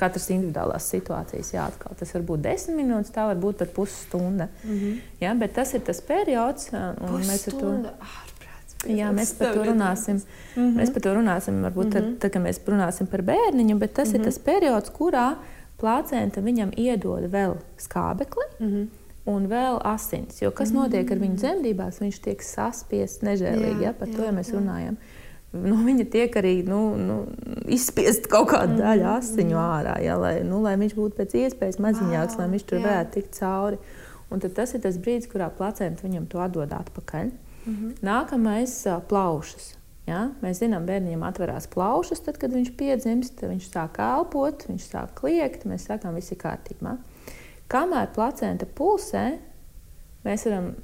katras individuālās situācijas. Jā, atkal, tas var būt desmit minūtes, tā var būt pat pusstunda. Mm -hmm. jā, bet tas ir tas periods, un mēs ar to. Ah, Jā, mēs par to runāsim. Mm -hmm. Mēs par to runāsim, varbūt mm -hmm. tad, mhm. tad, kad mēs runāsim par bērniņu, bet tas mm -hmm. ir mhm. tas periods, kurā placenta viņam iedod vēl skābekli. Mm -hmm. Un vēl asins. Jo kas notiek ar viņu mhm. dzemdībās? Viņš tiek saspiests nežēlīgi. Jā, ja, par jā, to ja mēs jā. runājam. Nu, viņa tiek arī nu, nu, izspiest kaut kāda -hmm. daļa asiņu ārā, ja, lai, nu, lai viņš būtu pēc iespējas maziņāks, wow, lai viņš tur jā. varētu tikt cauri. Un tas ir tas brīdis, kurā placenta viņam to atdod atpakaļ. Mm -hmm. Nākamais uh, - plaušas. Ja? Mēs zinām, bērnam atverās plaušas, tad, kad viņš piedzimst, viņš sāk elpot, viņš sāk kliegt, mēs sakām, viss ir kārtībā. Kamēr placenta pulsē, mēs varam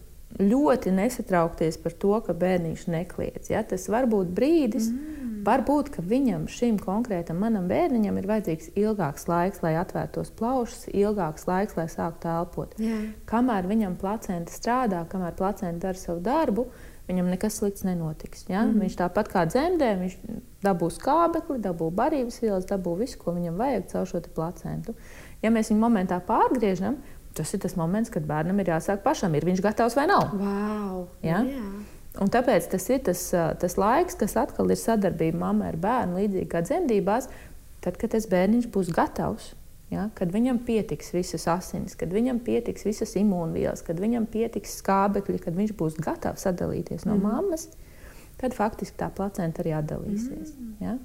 ļoti nesatraukties par to, ka bērniņš nekliedz. Ja? Tas var būt brīdis, mm. varbūt viņam, šim konkrētam manam bērniņam, ir vajadzīgs ilgāks laiks, lai atvērtos plaušas, ilgāks laiks, lai sāktu elpot. Yeah. Kamēr viņam placenta strādā, kamēr placenta dara savu darbu, viņam nekas slikts nenotiks. Ja? Mm. Viņš tāpat kā dzemdē, viņš dabūs kābekli, dabūs barības vielas, dabūs visu, ko viņam vajag caur šo placentu. Ja mēs viņu momentā pārgriežam, tas ir tas moments, kad bērnam ir jāsāk pašam, ir viņš gatavs vai nav. Wow. Ja? Jā. Un tāpēc tas ir tas, tas laiks, kas atkal ir sadarbība mammai ar bērnu, līdzīgi kā dzemdībās, tad, kad tas bērniņš būs gatavs. Ja? Kad viņam pietiks visas asinis, kad viņam pietiks visas imūnvielas, kad viņam pietiks skābekļi, kad viņš būs gatavs sadalīties no mm. mammas, tad faktiski tā placenta arī atdalīsies. Mm. Ja?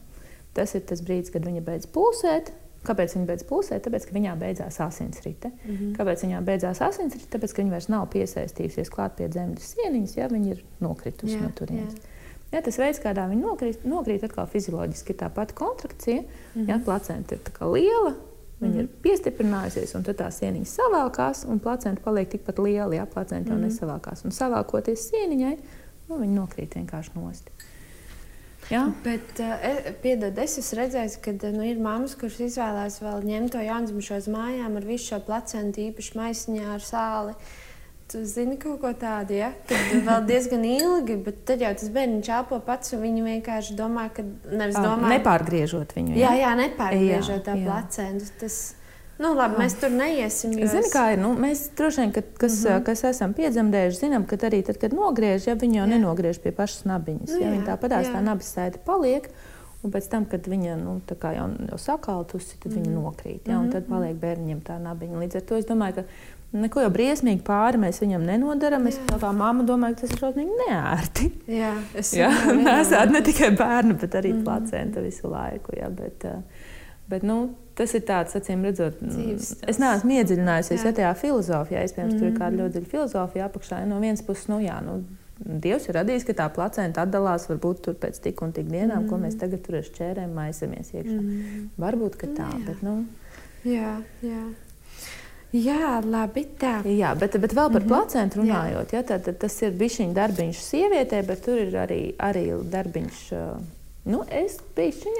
Tas ir tas brīdis, kad viņa beidz pulsēt, Kāpēc viņa beidz pulsēt? Tāpēc, ka viņā beidzās asinsrite. Mm -hmm. Kāpēc viņā beidzās asinsrite? Tāpēc, ka viņa vairs nav piesaistījusies klāt pie dzemdas sieniņas, ja viņa ir nokritusi jā, no turienes. Ja, tas veids, kādā viņa nokrīt, nokrīt atkal fizioloģiski, ir tā pati kontrakcija. Mm -hmm. ja, placenta ir liela, viņa mm -hmm. ir piestiprinājusies, un tad tā sieniņa savākās, un placenta paliek tikpat liela. Ja, placenta jau mm -hmm. nesavākās. Un savākoties sieniņai, nu, viņa nokrīt vienkārši nost. Jā. Bet, uh, piedod, es esmu redzējis, ka nu, ir mammas, kuras izvēlās vēl ņemt to jaundzimušo uz mājām ar visu šo placentu, īpaši maisiņā ar sāli. Tu zini kaut ko tādu, ja? Tad vēl diezgan ilgi, bet tad jau tas bērns čāpo pats, un viņi vienkārši domā, ka nevis domā. Nepārgriežot viņu. Jā, jā, nepārgriežot jā, tā placentu. Tas, Nu, labi, mēs tur neiesim. Jo Zini, kā ir? Nu, mēs droši vien, ka, kas, mhm. -huh. kas esam piedzemdējuši, zinām, ka arī tad, kad nogriež, ja viņi jau jā. nenogriež pie pašas nabiņas, nu, ja viņi tāpatās tā nabas saita paliek. Un pēc tam, kad viņa nu, jau, jau sakaltusi, tad mm. viņa mhm. nokrīt. Ja, un tad mhm. paliek bērnam tā nabiņa. Līdz ar to es domāju, ka Neko jau briesmīgi pāri mēs viņam nenodaram. Es kā mamma domāju, ka tas ir šausmīgi neērti. Jā, es nesādu ne tikai bērnu, bet arī mm. placenta visu laiku. Jā, bet, eh, bet, nu, tas ir tāds, acīm redzot, mm, Dzīves, es neesmu iedziļinājusies ja tajā filozofijā. Iespējams, mm. tur ir kāda mm. ļoti dziļa filozofija apakšā. No vienas puses, nu jā. Nu, Dievs ir radījis, ka tā placenta atdalās varbūt pēc tik un tik dienām, mm. ko mēs tagad tur ar šķērēm maisamies iekšā. Mm. Varbūt tā, jā. bet. Nu, jā, jā. Jā, labi. Tā. Jā, bet, bet vēl par mm -hmm. placentu runājot, ja, tad, tad tas ir bijis viņa darbiņš sievietē, bet tur ir arī, arī darbiņš. Nu, es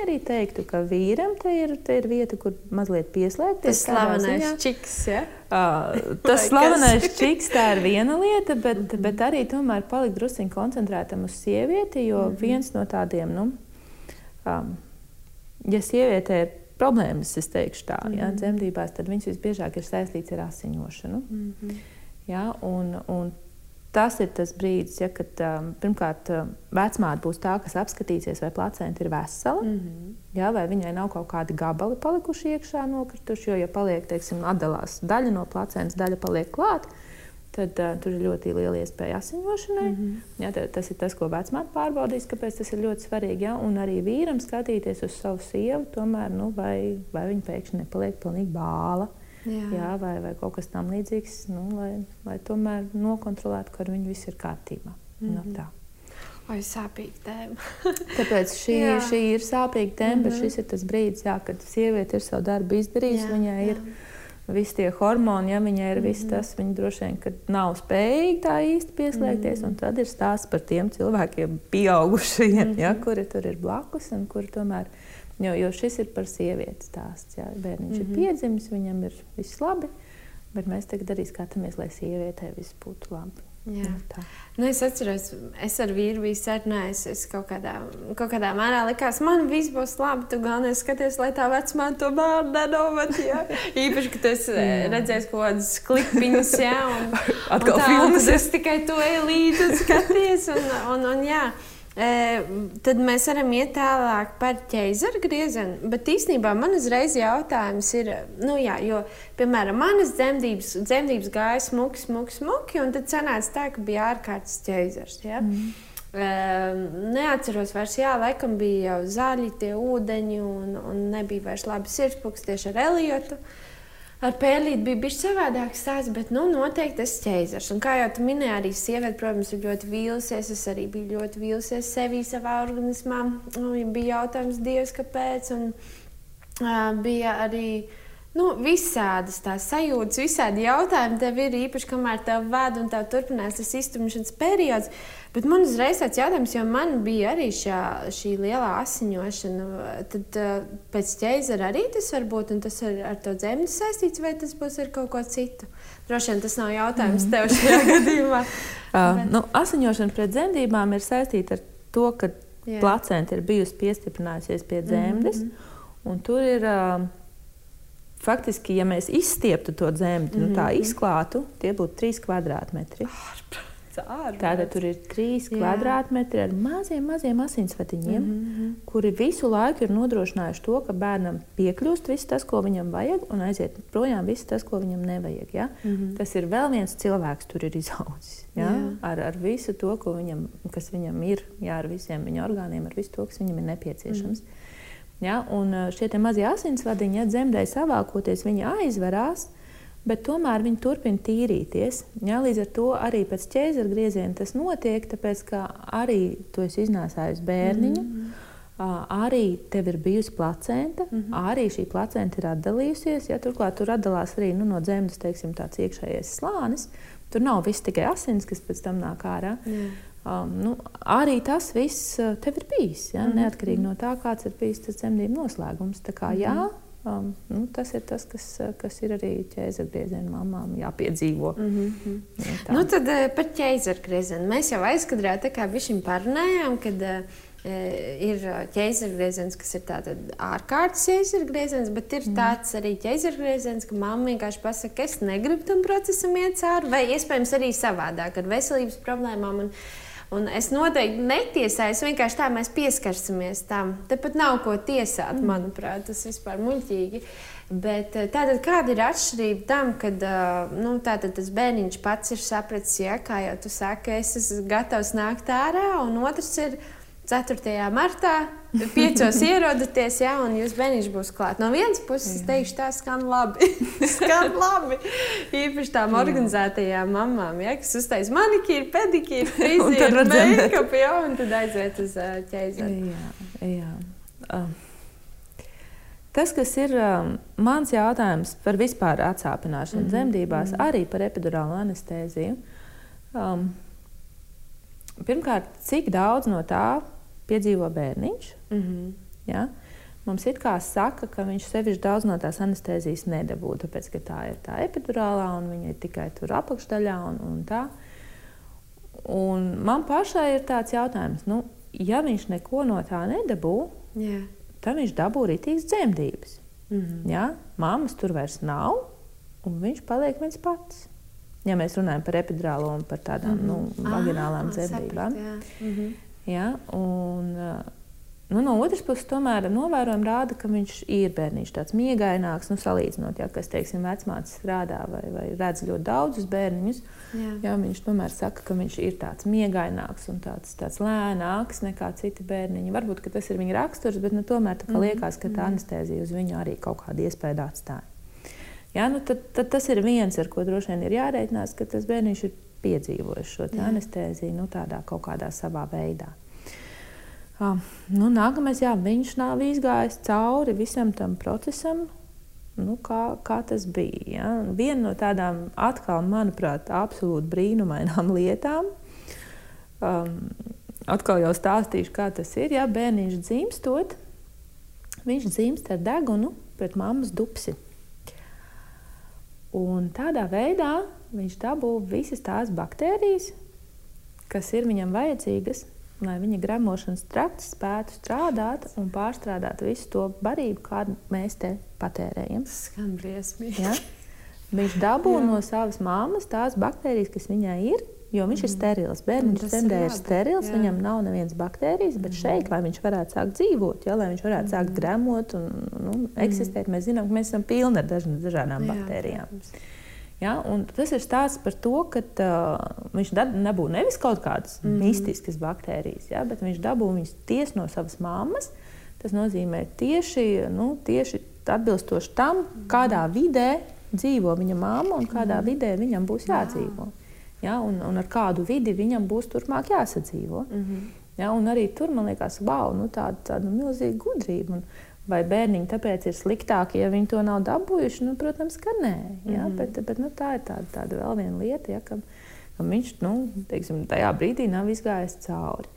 arī teiktu, ka vīram te ir, te ir vieta, kur mazliet pieslēgties. Tas slavenais čiks, ja? Uh, tas slavenais čiks, tā ir viena lieta, bet, bet arī tomēr palikt drusciņi koncentrētam uz sievieti, jo mm -hmm. viens no tādiem, nu, um, ja sieviete ir problēmas, es teikšu tā, mm -hmm. ja, dzemdībās, tad viņas visbiežāk ir saistīts ar asiņošanu. Mm -hmm. ja, un, un tas ir tas brīdis, ja, kad um, pirmkārt um, vecmāte būs tā, kas apskatīsies, vai placenta ir vesela, mm -hmm. ja, vai viņai nav kaut kādi gabali palikuši iekšā nokrituši, jo, ja paliek, teiksim, atdalās daļa no placentas, daļa paliek klāta, tad uh, tur ir ļoti liela iespēja asiņošanai. Mm -hmm. ja, tas ir tas, ko vecmāte pārbaudīs, kāpēc tas ir ļoti svarīgi. Ja? Un arī vīram skatīties uz savu sievu, tomēr, nu, vai, vai viņa pēkšņi nepaliek pilnīgi bāla. Jā. Jā, vai, vai kaut kas tam līdzīgs, nu, lai, lai tomēr nokontrolētu, ka ar viņu viss ir kārtībā. Mm -hmm. no tā. Vai sāpīga tēma? Tāpēc šī, šī ir sāpīga tēma, mm -hmm. bet mhm. šis ir tas brīdis, jā, kad sieviete ir savu darbu izdarījusi. Viņai jā. ir visi tie hormoni, ja viņai ir viss mhm. tas, viņa droši vien nav spējīga tā īsti pieslēgties. Mm. Tad ir stāsts par tiem cilvēkiem, pieaugušajiem, mm. ja, mhm. kuri tur ir blakus un kuri tomēr. Jo, jo šis ir par sievietes stāsts. Ja. Bērniņš mm -hmm. ir mhm. piedzimis, viņam ir viss labi, bet mēs tagad arī skatāmies, lai sievietei viss būtu labi. Jā. Nu, nu, es atceros, es ar vīru biju sarunājusi. Es kaut kādā, kaut kādā mērā likās, man viss būs labi. Tu galvenais skaties, lai tā vecumā to bērnu nenomet. Īpaši, ka tu redzēsi kaut kādas klipiņas, jā, un, Atkal un tā, filmas. Es tikai to līdzi skaties. Un, un, un, jā. Tad mēs varam iet tālāk par ķēzaru griezienu. Bet īstenībā man uzreiz jautājums ir, nu jā, jo, piemēram, manas dzemdības, dzemdības gāja smuki, smuki, smuki, un tad sanāca tā, ka bija ārkārtas ķēzars. Ja? Mm. Uh, neatceros vairs, jā, laikam bija jau zaļi tie ūdeņi, un, un nebija vairs labi sirdspūks tieši ar Eliotu. Uh, Ar pērlīti bija bijis savādāks stāsts, bet nu, noteikti tas ķēzars. Un kā jau tu minēji, arī sieviete, protams, ir ļoti vīlusies. Es arī biju ļoti vīlusies sevī, savā organismā. Un bija jautājums, Dievs, kāpēc? Un, uh, bija arī nu, visādas tās sajūtas, visādi jautājumi tev ir īpaši, kamēr tev vada un tev turpinās tas iztumšanas periods. Bet man uzreiz tāds jautājums, jo man bija arī šā, šī lielā asiņošana. Tad uh, pēc ķēzara arī tas var būt, un tas ir ar to dzemdi saistīts, vai tas būs ar kaut ko citu? Droši vien tas nav jautājums mm. tev šajā gadījumā. uh, Bet... nu, asiņošana pret dzemdībām ir saistīta ar to, ka placenta ir bijusi piestiprinājusies pie dzemdes, mm -hmm. un tur ir. Uh, Faktiski, ja mēs izstieptu to -hmm. nu, tā mhm. izklātu, tie būtu trīs kvadrātmetri. Tātad tur ir trīs Jā. kvadrātmetri ar maziem, maziem asinsvadiņiem, mm -hmm. kuri visu laiku ir nodrošinājuši to, ka bērnam piekļūst viss tas, ko viņam vajag, un aiziet projām viss tas, ko viņam nevajag. Ja? Mm -hmm. Tas ir vēl viens cilvēks, tur ir izaudzis. Ja? Jā. Ar, ar visu to, viņam, kas viņam ir, jā, ar visiem viņa orgāniem, ar visu to, kas viņam ir nepieciešams. Mm -hmm. Ja? Un šie mazie asinsvadiņi, ja dzemdēji savākoties, viņi aizverās bet tomēr viņi turpina tīrīties. Ja, līdz ar to arī pēc ķēzara grieziena tas notiek, tāpēc ka arī tu esi iznēsājis bērniņu. Mm -hmm. Arī tev ir bijusi placenta, mm -hmm. arī šī placenta ir atdalījusies. Ja, turklāt tur atdalās arī nu, no dzemdas teiksim, tāds iekšējais slānis. Tur nav viss tikai asins, kas pēc tam nāk ārā. Mm. Um, nu, arī tas viss tev ir bijis. Ja, mm -hmm. Neatkarīgi no tā, kāds ir bijis tas dzemdību noslēgums. Tā kā, mm -hmm. jā, Um, nu, tas ir tas, kas, kas ir arī ķēzargrieziena mamām jāpiedzīvo. Mm -hmm. ja, nu, tad uh, par ķēzargriezienu mēs jau aizkadrā tā kā bišķiņ parunājām, kad uh, ir ķēzargrieziens, kas ir tāds ārkārtas ķēzargrieziens, bet ir mm. tāds arī ķēzargrieziens, ka mamma vienkārši pasaka, ka es negribu tam procesam iet cauri, vai iespējams arī savādāk ar veselības problēmām. Un, Un es noteikti netiesāju, es vienkārši tā mēs pieskarsimies tam. Tepat nav ko tiesāt, mm. manuprāt, tas vispār muļķīgi. Bet eh, tātad, kāda ir atšķirība tam, kad eh, nu, tas bērniņš pats ir sapratis, ja, kā jau tu saki, es esmu gatavs nākt ārā, un otrs ir 4. martā, 5. ierodaties, jā, un jūs bērniņš būs klāt. No vienas puses, es teikšu, tā skan labi. skan labi. Īpaši tām organizētajām mamām, ja, kas uztais manikīru, pedikīru, frizieru, make-up, jā, un tad aiziet uz uh, ķēzari. Jā, jā. Uh. Tas, kas ir um, mans jautājums par vispār atsāpināšanu mm -hmm. dzemdībās, mm -hmm. arī par epidurālu anestēziju. Um, pirmkārt, cik daudz no tā piedzīvo bērniņš. Mm -hmm. ja? Mums it kā saka, ka viņš sevišķi daudz no tās anestēzijas nedabū, tāpēc ka tā ir tā epidurālā un viņa ir tikai tur apakšdaļā un, un tā. Un man pašai ir tāds jautājums, nu, ja viņš neko no tā nedabū, yeah. tad viņš dabū rītīgas dzemdības. Mm -hmm. ja? Māmas tur vairs nav, un viņš paliek viens pats. Ja mēs runājam par epidurālo un par tādām mm -hmm. nu, vaginālām ah, dzemdībām. Mm -hmm. Ja? Un, eh, nu, no otras puses, tomēr novērojumi rāda, ka viņš ir bērniņš, tāds miegaināks, nu, salīdzinot, ja kas, teiksim, vecmāte strādā vai, vai redz ļoti daudzus bērniņus. Jā. Jā, viņš tomēr saka, ka viņš ir tāds miegaināks un tāds, tāds lēnāks nekā citi bērniņi. Varbūt tas ir viņa raksturs, bet nu, tomēr mm -hmm. liekas, ka tā mhm. anestēzija uz viņu arī kaut kādu iespēju atstāja. Ja, nu, tad, tad tas ir viens, ar ko droši vien ir jārēķinās, ka tas bērniņš ir piedzīvojis šo anestēziju nu, tādā kaut kādā savā veidā. Uh, nu, nākamais, jā, viņš nav izgājis cauri visam tam procesam, nu, kā, kā tas bija. Ja? Viena no tādām, atkal, manuprāt, absolūti brīnumainām lietām. Um, atkal jau stāstīšu, kā tas ir. Ja bērniņš dzimstot, viņš dzimst ar degunu pret mammas dupsi. Un tādā veidā viņš dabū visas tās baktērijas, kas ir viņam vajadzīgas, lai viņa gremošanas trakts spētu strādāt un pārstrādāt visu to barību, kādu mēs te patērējam. Tas skan briesmīgi. Ja? Viņš dabū no savas mammas tās baktērijas, kas viņai ir. Jo viņš mm. ir sterils. Bērns dzemdē ir sterils, jā. viņam nav nevienas baktērijas, bet mm. šeit, lai viņš varētu sākt dzīvot, ja, lai viņš varētu mm. sākt gremot un nu, eksistēt, mēs zinām, ka mēs esam pilni ar dažādām jā, baktērijām. Protams. Ja? Tas ir stāsts par to, ka uh, viņš dabū nevis kaut kādas mm -hmm. mistiskas baktērijas, ja? bet viņš dabū viņas tieši no savas mammas. Tas nozīmē tieši, nu, tieši atbilstoši tam, kādā vidē dzīvo viņa mamma un kādā mm. vidē viņam būs jādzīvo. Ja? Un, un ar kādu vidi viņam būs turpmāk jāsadzīvo. Mm -hmm. ja? Un arī tur man liekas, wow, nu, tāda, tāda milzīga gudrība. Un, Vai bērniņi tāpēc ir sliktāki, ja viņi to nav dabūjuši? Nu, protams, ka nē. Ja? Mm bet, bet nu, tā ir tāda, tāda vēl viena lieta, ja, kam, kam viņš nu, teiksim, tajā brīdī nav izgājis cauri.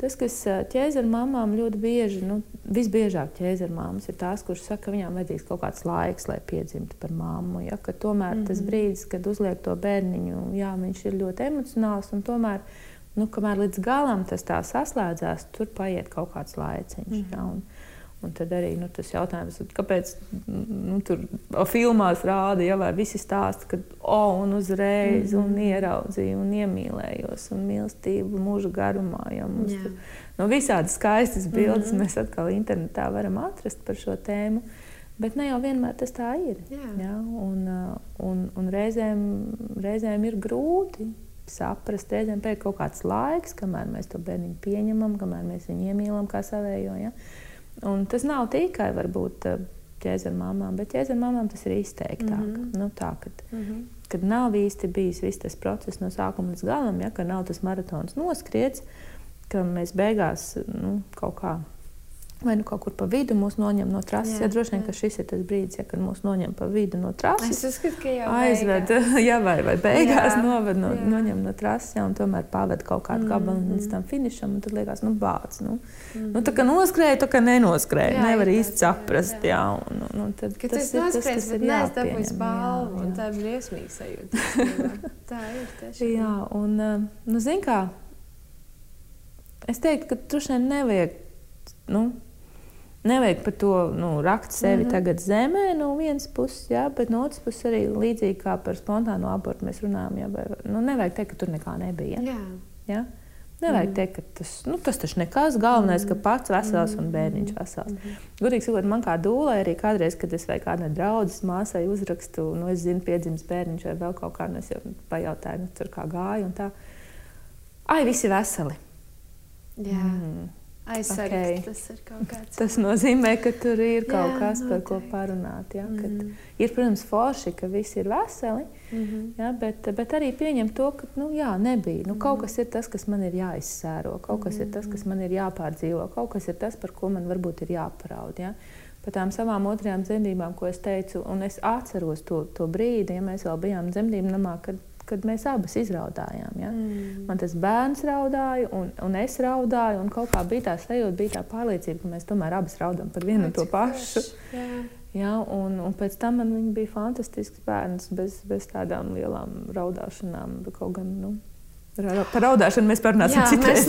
Tas, kas ķēzara mamām ļoti bieži, nu, visbiežāk ķēzara mammas ir tās, kuras saka, ka viņām vajadzīgs kaut kāds laiks, lai piedzimtu par mammu. Ja? Ka tomēr mm -hmm. tas mhm. brīdis, kad uzliek to bērniņu, jā, viņš ir ļoti emocionāls un tomēr. Nu, kamēr līdz galam tas tā saslēdzās, tur paiet kaut kāds laiciņš. Mm -hmm. ja? un, Un tad arī nu, tas jautājums, kāpēc nu, tur filmās rāda, ja vai visi stāsta, ka oh, un uzreiz mm -hmm. un ieraudzīju un iemīlējos un mīlestību mūža garumā. Ja, mums tur, nu, visādi skaistas bildes mm -hmm. mēs atkal internetā varam atrast par šo tēmu. Bet ne jau vienmēr tas tā ir. Jā. Ja? Un, un, un reizēm, reizēm ir grūti saprast, reizēm pēc kaut kāds laiks, kamēr mēs to bērnu pieņemam, kamēr mēs viņu iemīlam kā savējo. Ja? Un tas nav tikai varbūt eh, ķēzara mamām, bet ķēzara mamām tas ir izteiktāk. Mm -hmm. nu, tā, kad, mm -hmm. kad nav īsti bijis viss tas process no sākuma līdz galam, ja, ka nav tas maratons noskriets, ka mēs beigās nu, kaut kā vai nu kaut kur pa vidu mūs noņem no trases. Jā, ja, droši vien, ka šis ir tas brīdis, ja, kad mūs noņem pa vidu no trases. Es uzskatu, ka jau aizved, jā, vai, vai beigās jā, noved no, jā. noņem no trases, jā, un tomēr paved kaut kādu gabalu mm. līdz tam finišam, un tad liekas, nu, bāc. Nu, mm. nu, tā kā noskrēja, tā kā nenoskrēja. Jā, Nevar īsti saprast, jā. jā un, un, un tad, ka tas, ir tas, kas ir jāpieņem. Balvu, jā, jā. Tā ir briesmīga sajūta. tā ir tiešām. Jā, un, eh, nu, zin kā, es teiktu, ka vien nevajag, nu, Nevajag par to nu, rakt sevi mm -hmm. tagad zemē no vienas puses, jā, bet no otras puses arī līdzīgi kā par spontānu abortu mēs runājam. Jā, vai, nu, nevajag teikt, ka tur nekā nebija. Jā. Jā? Nevajag mm. teikt, ka tas, nu, tas taču nekas. Galvenais, ka pats vesels un bērniņš vesels. Mm -hmm. Gudīgi sakot, man kā dūlē arī kādreiz, kad es vai kādai draudzes māsai uzrakstu, nu, es zinu, piedzimis bērniņš vai vēl kaut kā, nu, es jau pajautāju, nu, tur kā gāja un tā. Ai, visi veseli. Jā. Mm. Aizsargs, okay. tas kāds. Tas nozīmē, ka tur ir kaut jā, kas, par ko parunāt. Ja? Mm -hmm. Ir, protams, forši, ka visi ir veseli, mm -hmm. ja? bet, bet arī pieņemt to, ka nu, jā, nebija. Nu, kaut -hmm. kas ir tas, kas man ir jāizsēro, kaut kas mm -hmm. ir tas, kas man ir jāpārdzīvo, kaut kas ir tas, par ko man varbūt ir jāparaud. Ja? Par tām savām otrajām dzemdībām, ko es teicu, un es atceros to, to brīdi, ja mēs vēl bijām dzemdību namā, kad kad mēs abas izraudājām. Ja? Mm. Man tas bērns raudāja, un, un es raudāju, un kaut kā bija tā sajūta, bija tā pārliecība, ka mēs tomēr abas raudām par vienu un to pašu. Jā. Ja, un, un pēc tam man bija fantastisks bērns bez, bez tādām lielām raudāšanām. Kaut gan, nu, Par raudāšanu mēs parunāsim citreiz.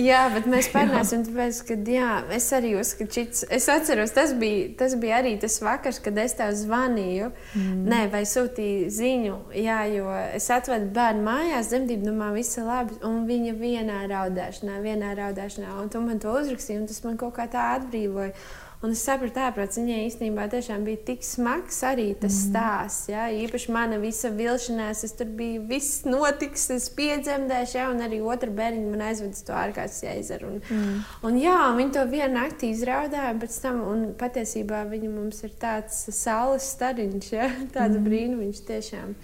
Jā, bet mēs parunāsim, tāpēc, ka jā, es arī uzskatu, šits, es atceros, tas bija, tas bija arī tas vakars, kad es tev zvanīju, mm. nē, vai sūtīju ziņu, jā, jo es atvedu bērnu mājās, dzemdību namā viss ir labi, un viņa vienā raudāšanā, vienā raudāšanā, un tu man to uzrakstīji, un tas man kaut kā tā atbrīvoja. Un es sapratu, tāpēc viņai īstenībā bija tik smags arī tas mm. stāsts. Ja? Īpaši mana visa vilšanās, es tur biju, viss notiks, es piedzemdēšu, ja? un arī otra bērniņa man aizveda to ārkārtas jēzeru. Un, mm. un, jā, viņi to vienu naktī izraudāja, pēc tam, un patiesībā viņa mums ir tāds saules stariņš, ja? tāds mm. brīnums tiešām.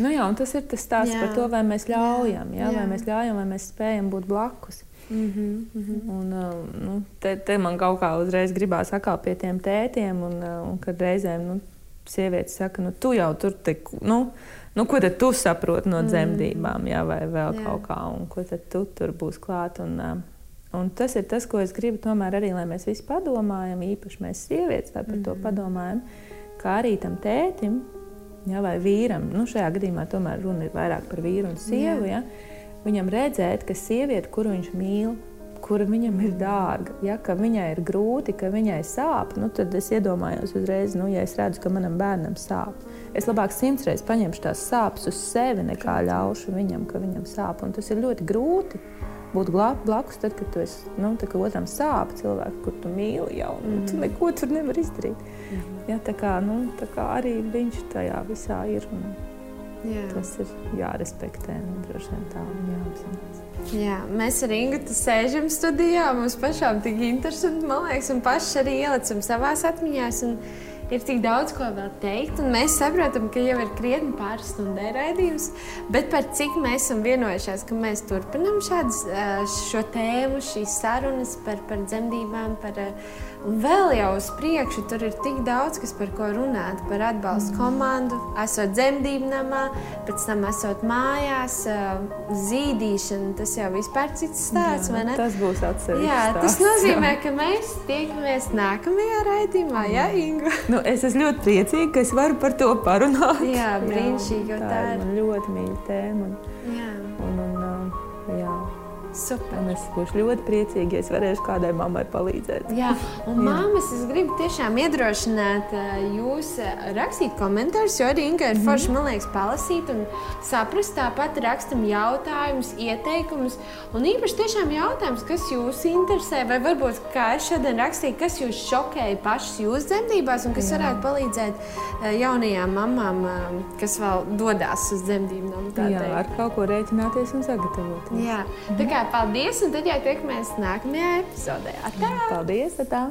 Nu jā, tas ir tas stāsts jā. par to, vai mēs ļaujam, jā. Jā? vai mēs ļaujam, vai mēs spējam būt blakus. Mm -hmm, mm -hmm. Un, uh, nu, te, te man kaut kā uzreiz gribās atkal pie tiem tētiem, un, uh, un kad reizēm nu, sievietes saka, nu, tu jau tur te, nu, nu, ko tad tu saproti no mm. dzemdībām, jā, vai vēl jā. kaut kā, un ko tad tu tur būs klāt. Un, uh, un tas ir tas, ko es gribu tomēr arī, lai mēs visi padomājam, īpaši mēs sievietes par mm -hmm. to mhm. padomājam, kā arī tam tētim, jā, vai vīram, nu, šajā gadījumā tomēr runa ir vairāk par vīru un sievu, jā. Jā, viņam redzēt, ka sieviete, kuru viņš mīl, kura viņam ir dārga, ja, viņai ir grūti, ka viņai sāp, nu, tad es iedomājos uzreiz, nu, ja es redzu, ka manam bērnam sāp. Es labāk simts reizes paņemšu tās sāpes uz sevi, nekā ļaušu viņam, ka viņam sāp. Un tas ir ļoti grūti būt blakus, tad, kad tu esi, nu, tā, otram sāp cilvēku, kur tu mīli jau, un mm. tu neko tur nevar izdarīt. Mm. Ja, tā kā, nu, tā kā arī viņš tajā visā ir. Un, Jā. Tas ir jārespektē un droši vien tā jāapzinās. Jā, mēs ar Ingūnu sēžam studijā. Mums pašām tik interesanti, man liekas, un paši arī ielicam savā atmiņā. Ir tik daudz ko vēl teikt, un mēs saprotam, ka jau ir krietni pāris stundē raidījums. Bet par cik mēs esam vienojušies, ka mēs turpinām šādas, šo tēmu, šīs sarunas par, par dzemdībām, par uh, Un vēl jau uz priekšu tur ir tik daudz, kas par ko runāt. Par atbalstu komandu, esot dzemdību namā, pēc tam esot mājās, zīdīšana. Tas jau vispār cits stāsts, vai ne? Tas būs atsevišķs. Jā, tas stāsts, nozīmē, jā. ka mēs tiekamies nākamajā raidījumā, jā, Inga? Nu, es esmu ļoti priecīga, ka es varu par to parunāt. Jā, brīnišķīgi, tā, tā ir. Ļoti mīļa tēma. Un, jā. Super. Un es būšu ļoti priecīga, ja es varēšu kādai mammai palīdzēt. Jā, un māmas, es gribu tiešām iedrošināt jūs rakstīt komentārus, jo arī Inga ir mm -hmm. forši, man liekas, palasīt un saprast. Tāpat rakstam jautājumus, ieteikumus. Un īpaši tiešām jautājums, kas jūs interesē, vai varbūt, kā es šodien rakstīju, kas jūs šokēja pašas jūsu dzemdībās un kas Jā. varētu palīdzēt jaunajām mamām, kas vēl dodas uz dzemdībām. Jā, ar kaut ko rēķināties un sagatavoties. Jā, tā kā paldies, un tad jau tiekamies nākamajā epizodē. Atā! Paldies! Atā.